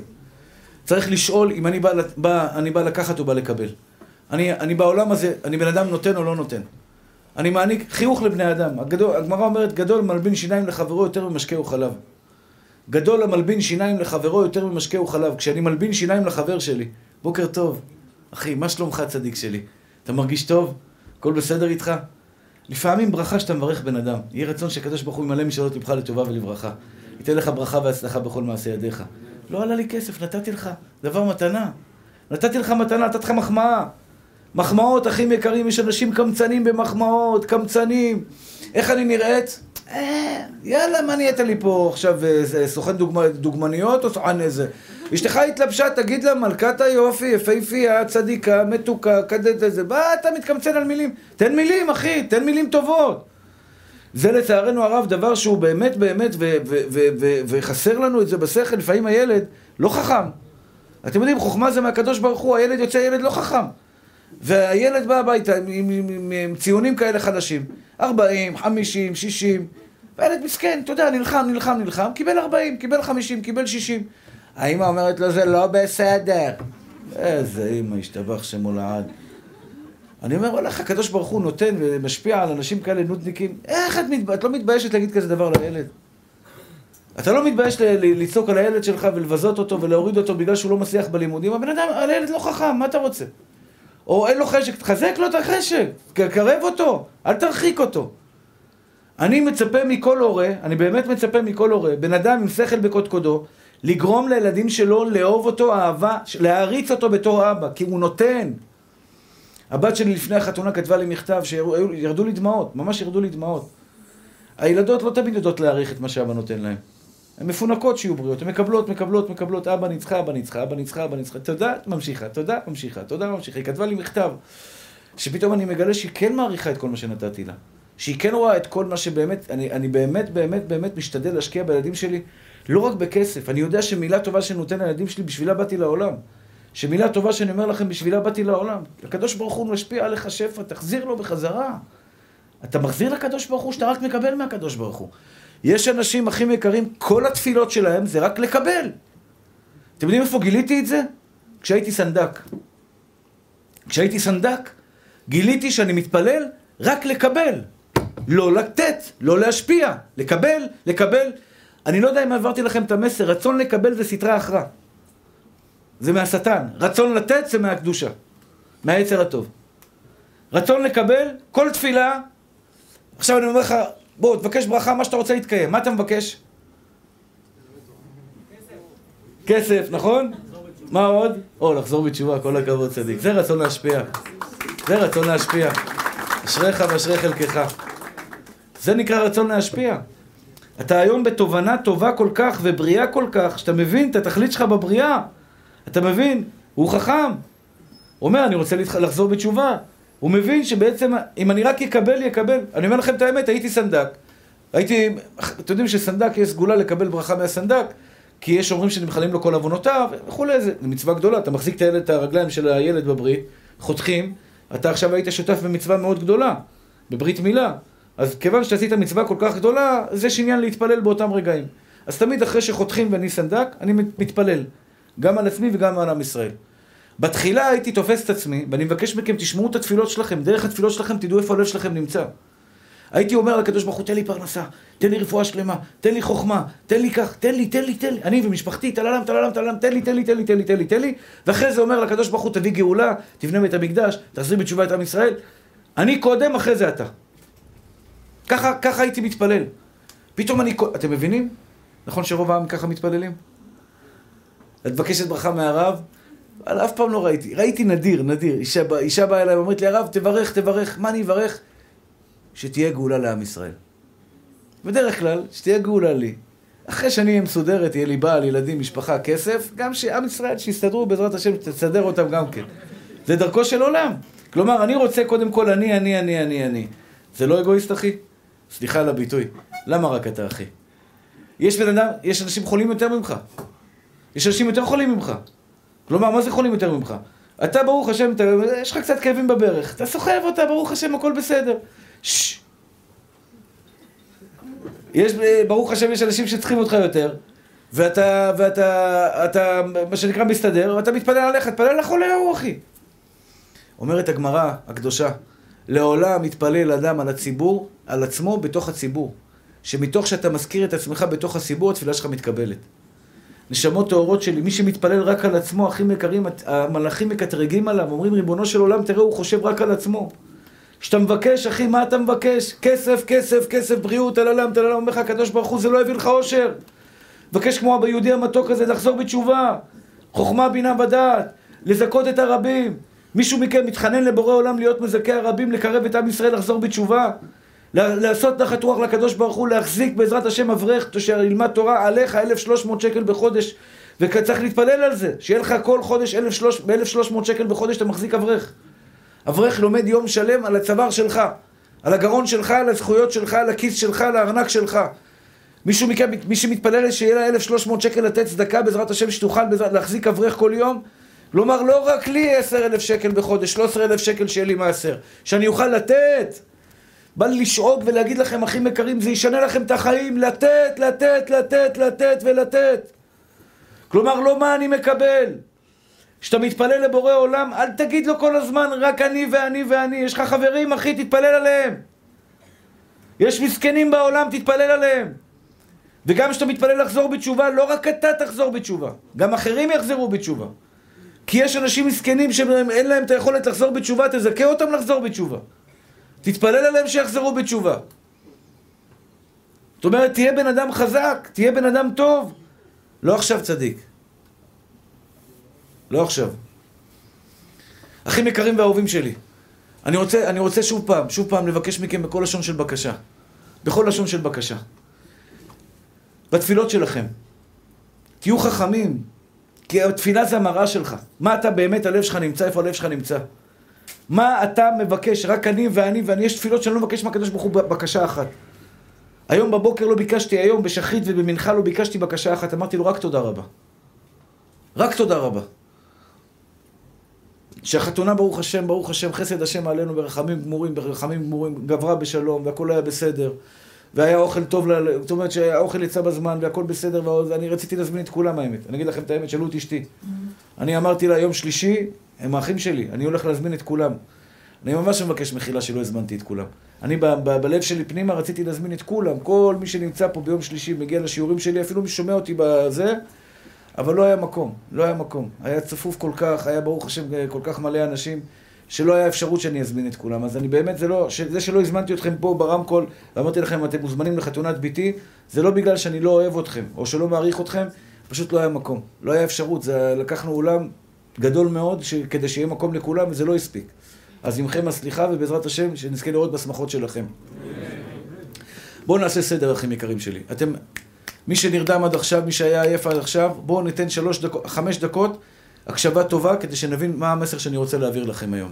צריך לשאול אם אני בא, בא, אני בא לקחת או בא לקבל. אני, אני בעולם הזה, אני בן אדם נותן או לא נותן. אני מעניק חיוך לבני אדם. הגמרא אומרת, גדול מלבין שיניים לחברו יותר ממשקהו חלב. גדול המלבין שיניים לחברו יותר ממשקהו חלב. כשאני מלבין שיניים לחבר שלי, בוקר טוב, אחי, מה שלומך צדיק שלי? אתה מרגיש טוב? הכל בסדר איתך? לפעמים ברכה שאתה מברך בן אדם. יהי רצון שהקדוש ברוך הוא ימלא משאלות לבך לטובה ולברכה. ייתן לך ברכה והצלחה בכל מעשה ידיך. לא עלה לי כסף, נתתי לך. דבר מתנה. נתתי לך מתנה, נתתי לך מחמאה. מחמאות, אחים יקרים, יש אנשים קמצנים במחמאות, קמצנים. איך אני נראית? אה, יאללה, מה נהיית לי פה עכשיו, אה, סוכן דוגמ... דוגמניות או סוכן איזה? אשתך התלבשה, תגיד לה, מלכת היופי, יפהפייה, צדיקה, מתוקה, כדת איזה, מה אתה מתקמצן על מילים? תן מילים, אחי, תן מילים טובות. זה לצערנו הרב דבר שהוא באמת באמת, וחסר לנו את זה בשכל, לפעמים הילד לא חכם. אתם יודעים, חוכמה זה מהקדוש ברוך הוא, הילד יוצא ילד לא חכם. והילד בא הביתה עם, עם, עם, עם, עם ציונים כאלה חדשים, 40, 50, 60, והילד מסכן, אתה יודע, נלחם, נלחם, נלחם, קיבל 40, קיבל 50, קיבל 60. האמא אומרת לו, זה לא בסדר. איזה אמא, השתבח שמו לעד. אני אומר, וואלה, הקדוש ברוך הוא נותן ומשפיע על אנשים כאלה נודניקים. איך את, מתב... את לא מתביישת להגיד כזה דבר לילד? אתה לא מתבייש לצעוק על הילד שלך ולבזות אותו ולהוריד אותו בגלל שהוא לא מצליח בלימודים? הבן אדם, הילד לא חכם, מה אתה רוצה? או אין לו חשק, תחזק לו את החשק, קרב אותו, אל תרחיק אותו. אני מצפה מכל הורה, אני באמת מצפה מכל הורה, בן אדם עם שכל בקודקודו, לגרום לילדים שלו לאהוב אותו אהבה, להעריץ אותו בתור אבא, כי הוא נותן. הבת שלי לפני החתונה כתבה לי מכתב שירדו לי דמעות, ממש ירדו לי דמעות. הילדות לא תמיד יודעות להעריך את מה שאבא נותן להן. הן מפונקות שיהיו בריאות, הן מקבלות, מקבלות, מקבלות, אבא ניצחה, אבא ניצחה, אבא ניצחה, אבא ניצחה, תודה, ממשיכה, תודה, ממשיכה, תודה, ממשיכה. היא כתבה לי מכתב, שפתאום אני מגלה שהיא כן מעריכה את כל מה שנתתי לה. שהיא כן רואה את כל מה שבאמת, אני, אני באמת, באמת, באמת משתדל להשקיע בילדים שלי, לא רק בכסף. אני יודע שמילה טובה שאני נותן לילדים שלי, בשבילה באתי לעולם. שמילה טובה שאני אומר לכם, בשבילה באתי לעולם. הקדוש ברוך הוא משפיע עליך שפע, תחזיר לו בחזרה. אתה מחזיר לקדוש ברוך הוא שאתה רק מקבל מהקדוש ברוך הוא. יש אנשים אחים יקרים, כל התפילות שלהם זה רק לקבל. אתם יודעים איפה גיליתי את זה? כשהייתי סנדק. כשהייתי סנדק, גיליתי שאני מתפלל רק לקבל. לא לתת, לא להשפיע. לקבל, לקבל. אני לא יודע אם העברתי לכם את המסר, רצון לקבל זה סתרי הכרע. זה מהשטן. רצון לתת זה מהקדושה. מהיצר הטוב. רצון לקבל, כל תפילה, עכשיו אני אומר לך, בוא, תבקש ברכה, מה שאתה רוצה להתקיים. מה אתה מבקש? כסף, נכון? מה עוד? או, לחזור בתשובה, כל הכבוד צדיק. זה רצון להשפיע. זה רצון להשפיע. אשריך ואשרי חלקך. זה נקרא רצון להשפיע. אתה היום בתובנה טובה כל כך ובריאה כל כך, שאתה מבין את התכלית שלך בבריאה. אתה מבין? הוא חכם. הוא אומר, אני רוצה לחזור בתשובה. הוא מבין שבעצם, אם אני רק אקבל, יקבל. אני אומר לכם את האמת, הייתי סנדק. הייתי, אתם יודעים שסנדק יש סגולה לקבל ברכה מהסנדק, כי יש אומרים שנמחלים לו כל עוונותיו וכולי, זה מצווה גדולה. אתה מחזיק את הילד, את הרגליים של הילד בברית, חותכים, אתה עכשיו היית שותף במצווה מאוד גדולה, בברית מילה. אז כיוון שעשית מצווה כל כך גדולה, אז יש עניין להתפלל באותם רגעים. אז תמיד אחרי שחותכים ואני סנדק, אני מתפלל. גם על עצמי וגם על עם ישראל. בתחילה הייתי תופס את עצמי, ואני מבקש מכם, תשמעו את התפילות שלכם, דרך התפילות שלכם תדעו איפה הלב שלכם נמצא. הייתי אומר לקדוש ברוך הוא, תן לי פרנסה, תן לי רפואה שלמה, תן לי חוכמה, תן לי כך, תן לי, תן לי, תן לי, אני ומשפחתי, טללם, טללם, טללם, תן לי, תן לי, תן לי, תן לי, תן לי, תן לי, ואחרי זה אומר לקדוש ברוך הוא, תביא גאולה, תבנה בית המקדש, תחזיר בתשובה את עם ישראל. אני קודם, אחרי זה אתה. ככה, ככה הייתי מתפלל. פתאום אני, אתם מבינים? נכון שרוב העם ככה מתפללים? את מבקשת ברכה מהרב, אבל אף פעם לא ראיתי. ראיתי נדיר, נדיר. אישה, אישה באה אליי ואומרת לי, הרב, תברך, תברך. מה אני אברך? שתהיה גאולה לעם ישראל. בדרך כלל, שתהיה גאולה לי. אחרי שאני אהיה מסודרת, יהיה לי בעל, ילדים, משפחה, כסף, גם שעם ישראל, שיסתדרו בעזרת השם, תסדר אותם גם כן. זה דרכו של עולם. כלומר, אני רוצה קודם כל אני, אני, אני, אני, אני. זה לא אגואיסט, אחי? סליחה על הביטוי. למה רק אתה, אחי? יש בן אדם, יש אנשים חולים יותר ממך. יש אנשים יותר חולים ממך. כלומר, מה זה חולים יותר ממך? אתה, ברוך השם, אתה, יש לך קצת כאבים בברך. אתה סוחב אותה, ברוך השם, הכל בסדר. ששש. יש, ברוך השם, יש אנשים שצריכים אותך יותר, ואתה, ואתה, אתה, מה שנקרא, מסתדר, ואתה מתפלל עליך, תפלל לחולה ההוא, אחי. אומרת הגמרא הקדושה, לעולם מתפלל אדם על הציבור, על עצמו, בתוך הציבור. שמתוך שאתה מזכיר את עצמך בתוך הציבור, התפילה שלך מתקבלת. נשמות טהורות שלי, מי שמתפלל רק על עצמו, אחים יקרים, המלאכים מקטרגים עליו, אומרים, ריבונו של עולם, תראה, הוא חושב רק על עצמו. כשאתה מבקש, אחי, מה אתה מבקש? כסף, כסף, כסף, בריאות, טללם, טללם, אומר לך הקדוש ברוך הוא, זה לא יביא לך אושר. מבקש כמו ביהודי המתוק הזה, לחזור בתשובה. חוכמה, בינה ודעת, לזכות את הרבים. מישהו מכם מתחנן לבורא עולם להיות מזכה הרבים, לקרב את עם ישראל לחזור בתשובה? לעשות תחת רוח לקדוש ברוך הוא, להחזיק בעזרת השם אברך, אשר ילמד תורה עליך 1,300 שקל בחודש, וצריך להתפלל על זה, שיהיה לך כל חודש ב-1,300 שקל בחודש אתה מחזיק אברך. אברך לומד יום שלם על הצוואר שלך, על הגרון שלך, על הזכויות שלך, על הכיס שלך, על הארנק שלך. מישהו מכם, מי שמתפלל שיהיה לה 1,300 שקל לתת צדקה בעזרת השם, שתוכל בעזרת, להחזיק אברך כל יום, לומר לא רק לי 10,000 שקל בחודש, 13,000 שקל שיהיה לי מעשר, שאני אוכל לתת. בא לי לשאוג ולהגיד לכם, אחים יקרים, זה ישנה לכם את החיים, לתת, לתת, לתת, לתת ולתת. כלומר, לא מה אני מקבל. כשאתה מתפלל לבורא עולם, אל תגיד לו כל הזמן, רק אני ואני ואני. יש לך חברים, אחי, תתפלל עליהם. יש מסכנים בעולם, תתפלל עליהם. וגם כשאתה מתפלל לחזור בתשובה, לא רק אתה תחזור בתשובה, גם אחרים יחזרו בתשובה. כי יש אנשים מסכנים שאין להם את היכולת לחזור בתשובה, תזכה אותם לחזור בתשובה. תתפלל עליהם שיחזרו בתשובה. זאת אומרת, תהיה בן אדם חזק, תהיה בן אדם טוב. לא עכשיו צדיק. לא עכשיו. אחים יקרים ואהובים שלי, אני רוצה, אני רוצה שוב פעם, שוב פעם לבקש מכם בכל לשון של בקשה. בכל לשון של בקשה. בתפילות שלכם. תהיו חכמים, כי התפילה זה המראה שלך. מה אתה באמת, הלב שלך נמצא, איפה הלב שלך נמצא. מה אתה מבקש? רק אני ואני ואני, יש תפילות שאני לא מבקש מהקדוש ברוך הוא בקשה אחת. היום בבוקר לא ביקשתי, היום בשחרית ובמנחה לא ביקשתי בקשה אחת, אמרתי לו רק תודה רבה. רק תודה רבה. שהחתונה, ברוך השם, ברוך השם, חסד השם עלינו ברחמים גמורים, ברחמים גמורים, גברה בשלום, והכל היה בסדר. והיה אוכל טוב, זאת אומרת שהאוכל יצא בזמן והכל בסדר, ואני רציתי להזמין את כולם האמת. אני אגיד לכם את האמת, שאלו את אשתי. Mm-hmm. אני אמרתי לה, יום שלישי, הם האחים שלי, אני הולך להזמין את כולם. אני ממש מבקש מחילה שלא הזמנתי את כולם. אני ב- ב- בלב שלי פנימה רציתי להזמין את כולם, כל מי שנמצא פה ביום שלישי מגיע לשיעורים שלי, אפילו מי שומע אותי בזה, אבל לא היה מקום, לא היה מקום. היה צפוף כל כך, היה ברוך השם כל כך מלא אנשים. שלא היה אפשרות שאני אזמין את כולם. אז אני באמת, זה לא, זה שלא הזמנתי אתכם פה ברמקול, ואמרתי לכם, אתם מוזמנים לחתונת ביתי, זה לא בגלל שאני לא אוהב אתכם, או שלא מעריך אתכם, פשוט לא היה מקום. לא היה אפשרות, זה, לקחנו אולם גדול מאוד, ש, כדי שיהיה מקום לכולם, וזה לא הספיק. אז עמכם הסליחה, ובעזרת השם, שנזכה לראות בשמחות שלכם. בואו נעשה סדר, אחים יקרים שלי. אתם, מי שנרדם עד עכשיו, מי שהיה עייף עד עכשיו, בואו ניתן שלוש דקות, חמש דקות. הקשבה טובה כדי שנבין מה המסר שאני רוצה להעביר לכם היום.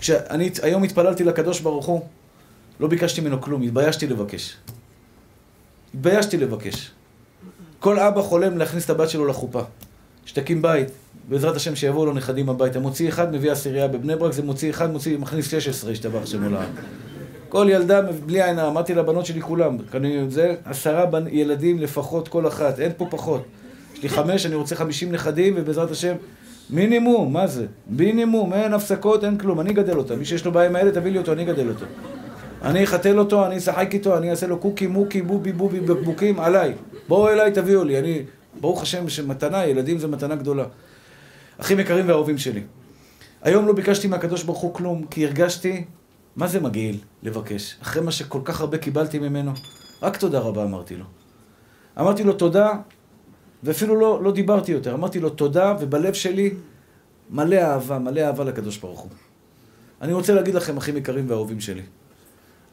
כשאני היום התפללתי לקדוש ברוך הוא, לא ביקשתי ממנו כלום, התביישתי לבקש. התביישתי לבקש. כל אבא חולם להכניס את הבת שלו לחופה. שתקים בית, בעזרת השם שיבואו לו נכדים הביתה. מוציא אחד, מביא עשירייה בבני ברק, זה מוציא אחד, מוציא, מכניס 16, השתבח שם עולם. כל ילדה בלי עין אמרתי לבנות שלי כולם, זה עשרה ילדים לפחות כל אחת, אין פה פחות. יש לי חמש, אני רוצה חמישים נכדים, ובעזרת השם, מינימום, מה זה? מינימום, אין הפסקות, אין כלום, אני אגדל אותו. מי שיש לו בעיה עם הילד, תביא לי אותו, אני אגדל אותו. אני אחתל אותו, אני אשחק איתו, אני אעשה לו קוקי, מוקי, בובי, בובי, בקבוקים, עליי. בואו אליי, תביאו לי. אני, ברוך השם, שמתנה, ילדים זה מתנה גדולה. אחים יקרים ואהובים שלי. היום לא ביקשתי מהקדוש ברוך הוא כלום, כי הרגשתי, מה זה מגעיל לבקש? אחרי מה שכל כך הרבה קיבלתי ממנו, רק תודה רבה אמרתי לו. אמרתי לו תודה, ואפילו לא, לא דיברתי יותר. אמרתי לו תודה, ובלב שלי מלא אהבה, מלא אהבה לקדוש ברוך הוא. אני רוצה להגיד לכם, אחים יקרים ואהובים שלי,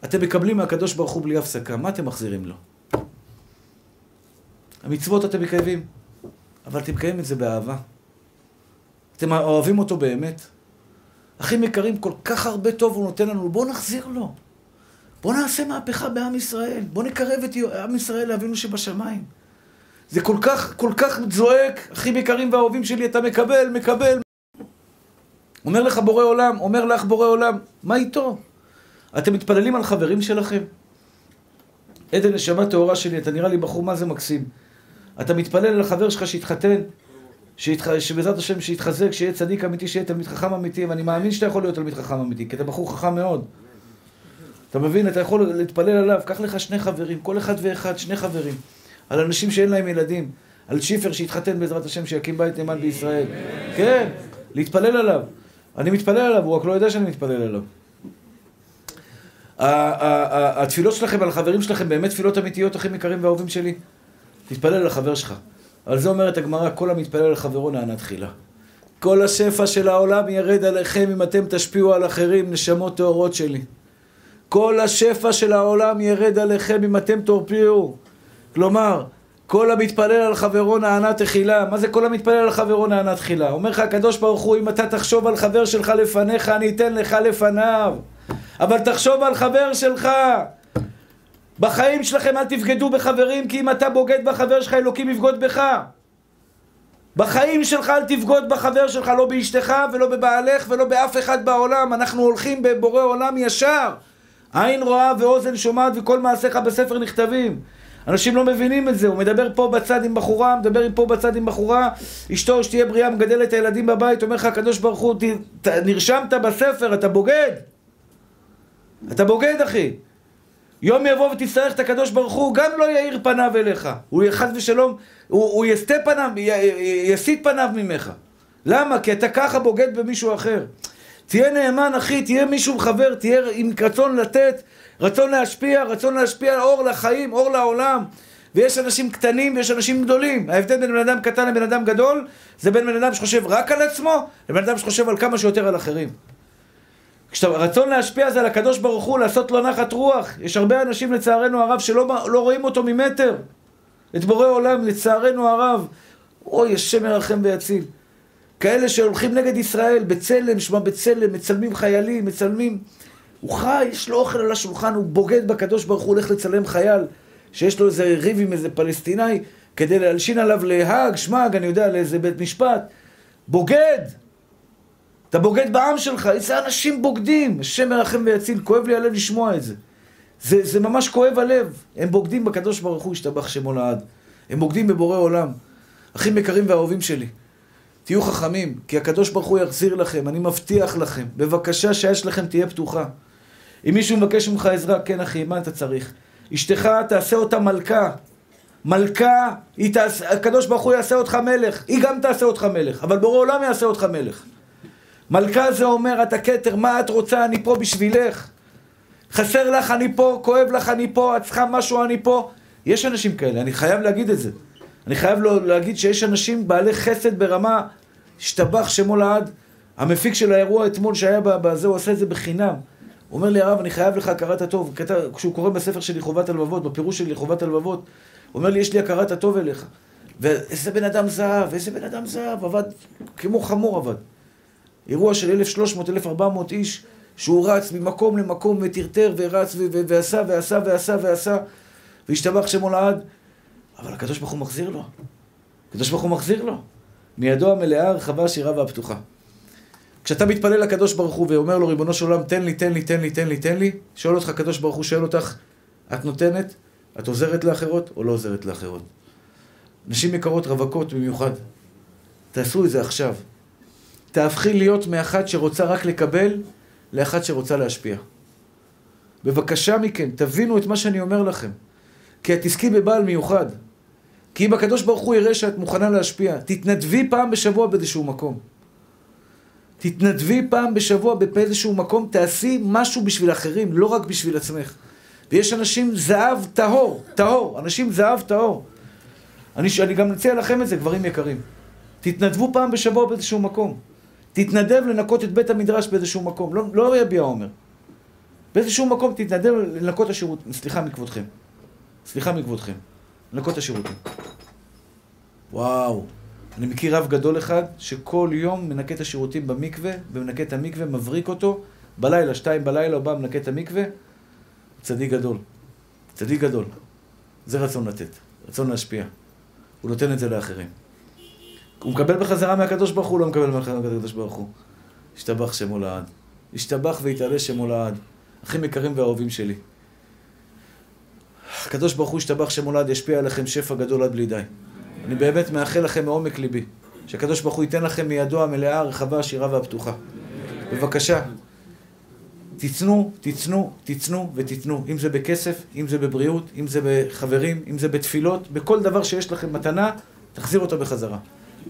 אתם מקבלים מהקדוש ברוך הוא בלי הפסקה, מה אתם מחזירים לו? המצוות אתם מקיימים, אבל אתם מקיימים את זה באהבה. אתם אוהבים אותו באמת. אחים יקרים, כל כך הרבה טוב הוא נותן לנו, בואו נחזיר לו. בואו נעשה מהפכה בעם ישראל. בואו נקרב את עם ישראל לאבינו שבשמיים. זה כל כך, כל כך זועק, אחים יקרים ואהובים שלי, אתה מקבל, מקבל. אומר לך בורא עולם, אומר לך בורא עולם, מה איתו? אתם מתפללים על חברים שלכם? עדן נשמה טהורה שלי, אתה נראה לי בחור מה זה מקסים. אתה מתפלל על שלך שהתחתן, שיתח... שבעזרת השם שיתחזק, שיהיה צדיק אמיתי, שיהיה תלמיד חכם אמיתי, ואני מאמין שאתה יכול להיות תלמיד חכם אמיתי, כי אתה בחור חכם מאוד. אתה מבין, אתה יכול להתפלל עליו, קח לך שני חברים, כל אחד ואחד, שני חברים. על אנשים שאין להם ילדים, על שיפר שהתחתן בעזרת השם, שיקים בית נאמן בישראל. כן, להתפלל עליו. אני מתפלל עליו, הוא רק לא יודע שאני מתפלל עליו. התפילות שלכם על החברים שלכם באמת תפילות אמיתיות, אחים יקרים ואהובים שלי. תתפלל על החבר שלך. על זה אומרת הגמרא, כל המתפלל על חברו נענה תחילה. כל השפע של העולם ירד עליכם אם אתם תשפיעו על אחרים, נשמות טהורות שלי. כל השפע של העולם ירד עליכם אם אתם תורפיעו. כלומר, כל המתפלל על חברו נענה תחילה. מה זה כל המתפלל על חברו נענה תחילה? אומר לך הקדוש ברוך הוא, אם אתה תחשוב על חבר שלך לפניך, אני אתן לך לפניו. אבל תחשוב על חבר שלך. בחיים שלכם אל תבגדו בחברים, כי אם אתה בוגד בחבר שלך, אלוקים יבגוד בך. בחיים שלך אל תבגוד בחבר שלך, לא באשתך ולא בבעלך ולא באף אחד בעולם. אנחנו הולכים בבורא עולם ישר. עין רואה ואוזן שומעת וכל מעשיך בספר נכתבים. אנשים לא מבינים את זה, הוא מדבר פה בצד עם בחורה, מדבר פה בצד עם בחורה, אשתו שתהיה בריאה, מגדלת את הילדים בבית, אומר לך הקדוש ברוך הוא, נרשמת בספר, אתה בוגד. אתה בוגד, אחי. יום יבוא ותצטרך את הקדוש ברוך הוא, גם לא יאיר פניו אליך. הוא חס ושלום, הוא, הוא יסטה פניו, י, יסיט פניו ממך. למה? כי אתה ככה בוגד במישהו אחר. תהיה נאמן, אחי, תהיה מישהו חבר, תהיה עם רצון לתת, רצון להשפיע, רצון להשפיע אור לחיים, אור לעולם. ויש אנשים קטנים ויש אנשים גדולים. ההבדל בין בן אדם קטן לבן אדם גדול, זה בין בן אדם שחושב רק על עצמו, לבן אדם שחושב על כמה שיותר על אחרים. כשרצון להשפיע זה על הקדוש ברוך הוא, לעשות לו נחת רוח. יש הרבה אנשים, לצערנו הרב, שלא לא רואים אותו ממטר. את בורא עולם, לצערנו הרב. אוי, השם ירחם ויציל. כאלה שהולכים נגד ישראל, בצלם, שמע בצלם, מצלמים חיילים, מצלמים... הוא חי, יש לו אוכל על השולחן, הוא בוגד בקדוש ברוך הוא, הולך לצלם חייל, שיש לו איזה ריב עם איזה פלסטינאי, כדי להלשין עליו להאג, שמאג, אני יודע, לאיזה בית משפט. בוגד! אתה בוגד בעם שלך, איזה אנשים בוגדים, השם מרחם ויציל, כואב לי הלב לשמוע את זה. זה, זה ממש כואב הלב. הם בוגדים בקדוש ברוך הוא, השתבח שמו לעד. הם בוגדים בבורא עולם. אחים יקרים ואהובים שלי, תהיו חכמים, כי הקדוש ברוך הוא יחזיר לכם, אני מבטיח לכם. בבקשה שהאש שלכם תהיה פתוחה. אם מישהו מבקש ממך עזרה, כן אחי, מה אתה צריך? אשתך, תעשה אותה מלכה. מלכה, תעש... הקדוש ברוך הוא יעשה אותך מלך, היא גם תעשה אותך מלך, אבל בורא עולם יעשה אותך מלך. מלכה זה אומר, אתה כתר, מה את רוצה, אני פה בשבילך. חסר לך, אני פה, כואב לך, אני פה, את צריכה משהו, אני פה. יש אנשים כאלה, אני חייב להגיד את זה. אני חייב לו, להגיד שיש אנשים בעלי חסד ברמה, השתבח שמו לעד. המפיק של האירוע אתמול שהיה בזה, הוא עשה את זה בחינם. הוא אומר לי, הרב, אני חייב לך הכרת הטוב. כשהוא קורא בספר שלי חובת הלבבות, בפירוש שלי חובת הלבבות, הוא אומר לי, יש לי הכרת הטוב אליך. ואיזה בן אדם זהב, איזה בן אדם זהב, עבד, כמו חמור עבד. אירוע של 1,300-1,400 איש, שהוא רץ ממקום למקום וטרטר ורץ ועשה ועשה ועשה ועשה, והשתבח שמו לעד. אבל הקדוש ברוך הוא מחזיר לו. הקדוש ברוך הוא מחזיר לו. מידו המלאה, הרחבה, השירה והפתוחה. כשאתה מתפלל לקדוש ברוך הוא ואומר לו, ריבונו של עולם, תן לי, תן לי, תן לי, תן לי, תן לי, שואל אותך הקדוש ברוך הוא, שואל אותך, את נותנת? את עוזרת לאחרות או לא עוזרת לאחרות? נשים יקרות, רווקות במיוחד, תעשו את זה עכשיו. תהפכי להיות מאחת שרוצה רק לקבל, לאחת שרוצה להשפיע. בבקשה מכן, תבינו את מה שאני אומר לכם. כי את תזכי בבעל מיוחד. כי אם הקדוש ברוך הוא יראה שאת מוכנה להשפיע, תתנדבי פעם בשבוע באיזשהו מקום. תתנדבי פעם בשבוע באיזשהו מקום, תעשי משהו בשביל אחרים, לא רק בשביל עצמך. ויש אנשים זהב טהור, טהור, אנשים זהב טהור. אני, אני גם מציע לכם את זה, גברים יקרים. תתנדבו פעם בשבוע באיזשהו מקום. תתנדב לנקות את בית המדרש באיזשהו מקום, לא, לא יביע עומר. באיזשהו מקום תתנדב לנקות השירות, סליחה מכבודכם. סליחה מכבודכם. לנקות השירותים. וואו. אני מכיר רב גדול אחד שכל יום מנקה את השירותים במקווה, ומנקה את המקווה, מבריק אותו, בלילה, שתיים בלילה הוא בא, מנקה את המקווה, צדיק גדול. צדיק גדול. זה רצון לתת, רצון להשפיע. הוא נותן את זה לאחרים. הוא מקבל בחזרה מהקדוש ברוך הוא, לא מקבל בחזרה מהקדוש ברוך הוא. השתבח שמו לעד. השתבח והתעלה שמו לעד. אחים יקרים ואהובים שלי. הקדוש ברוך הוא השתבח שמו לעד ישפיע עליכם שפע גדול עד בלי די. אני באמת מאחל לכם מעומק ליבי, שהקדוש ברוך הוא ייתן לכם מידו המלאה, הרחבה, השירה והפתוחה. בבקשה, תיתנו, תיתנו, תיתנו ותיתנו. אם זה בכסף, אם זה בבריאות, אם זה בחברים, אם זה בתפילות, בכל דבר שיש לכם מתנה, תחזיר אותו בחזרה.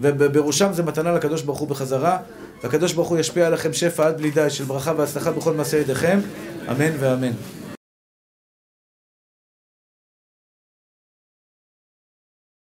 ובראשם זה מתנה לקדוש ברוך הוא בחזרה, והקדוש ברוך הוא ישפיע עליכם שפע עד בלי די של ברכה והצלחה בכל מעשה ידיכם, אמן ואמן.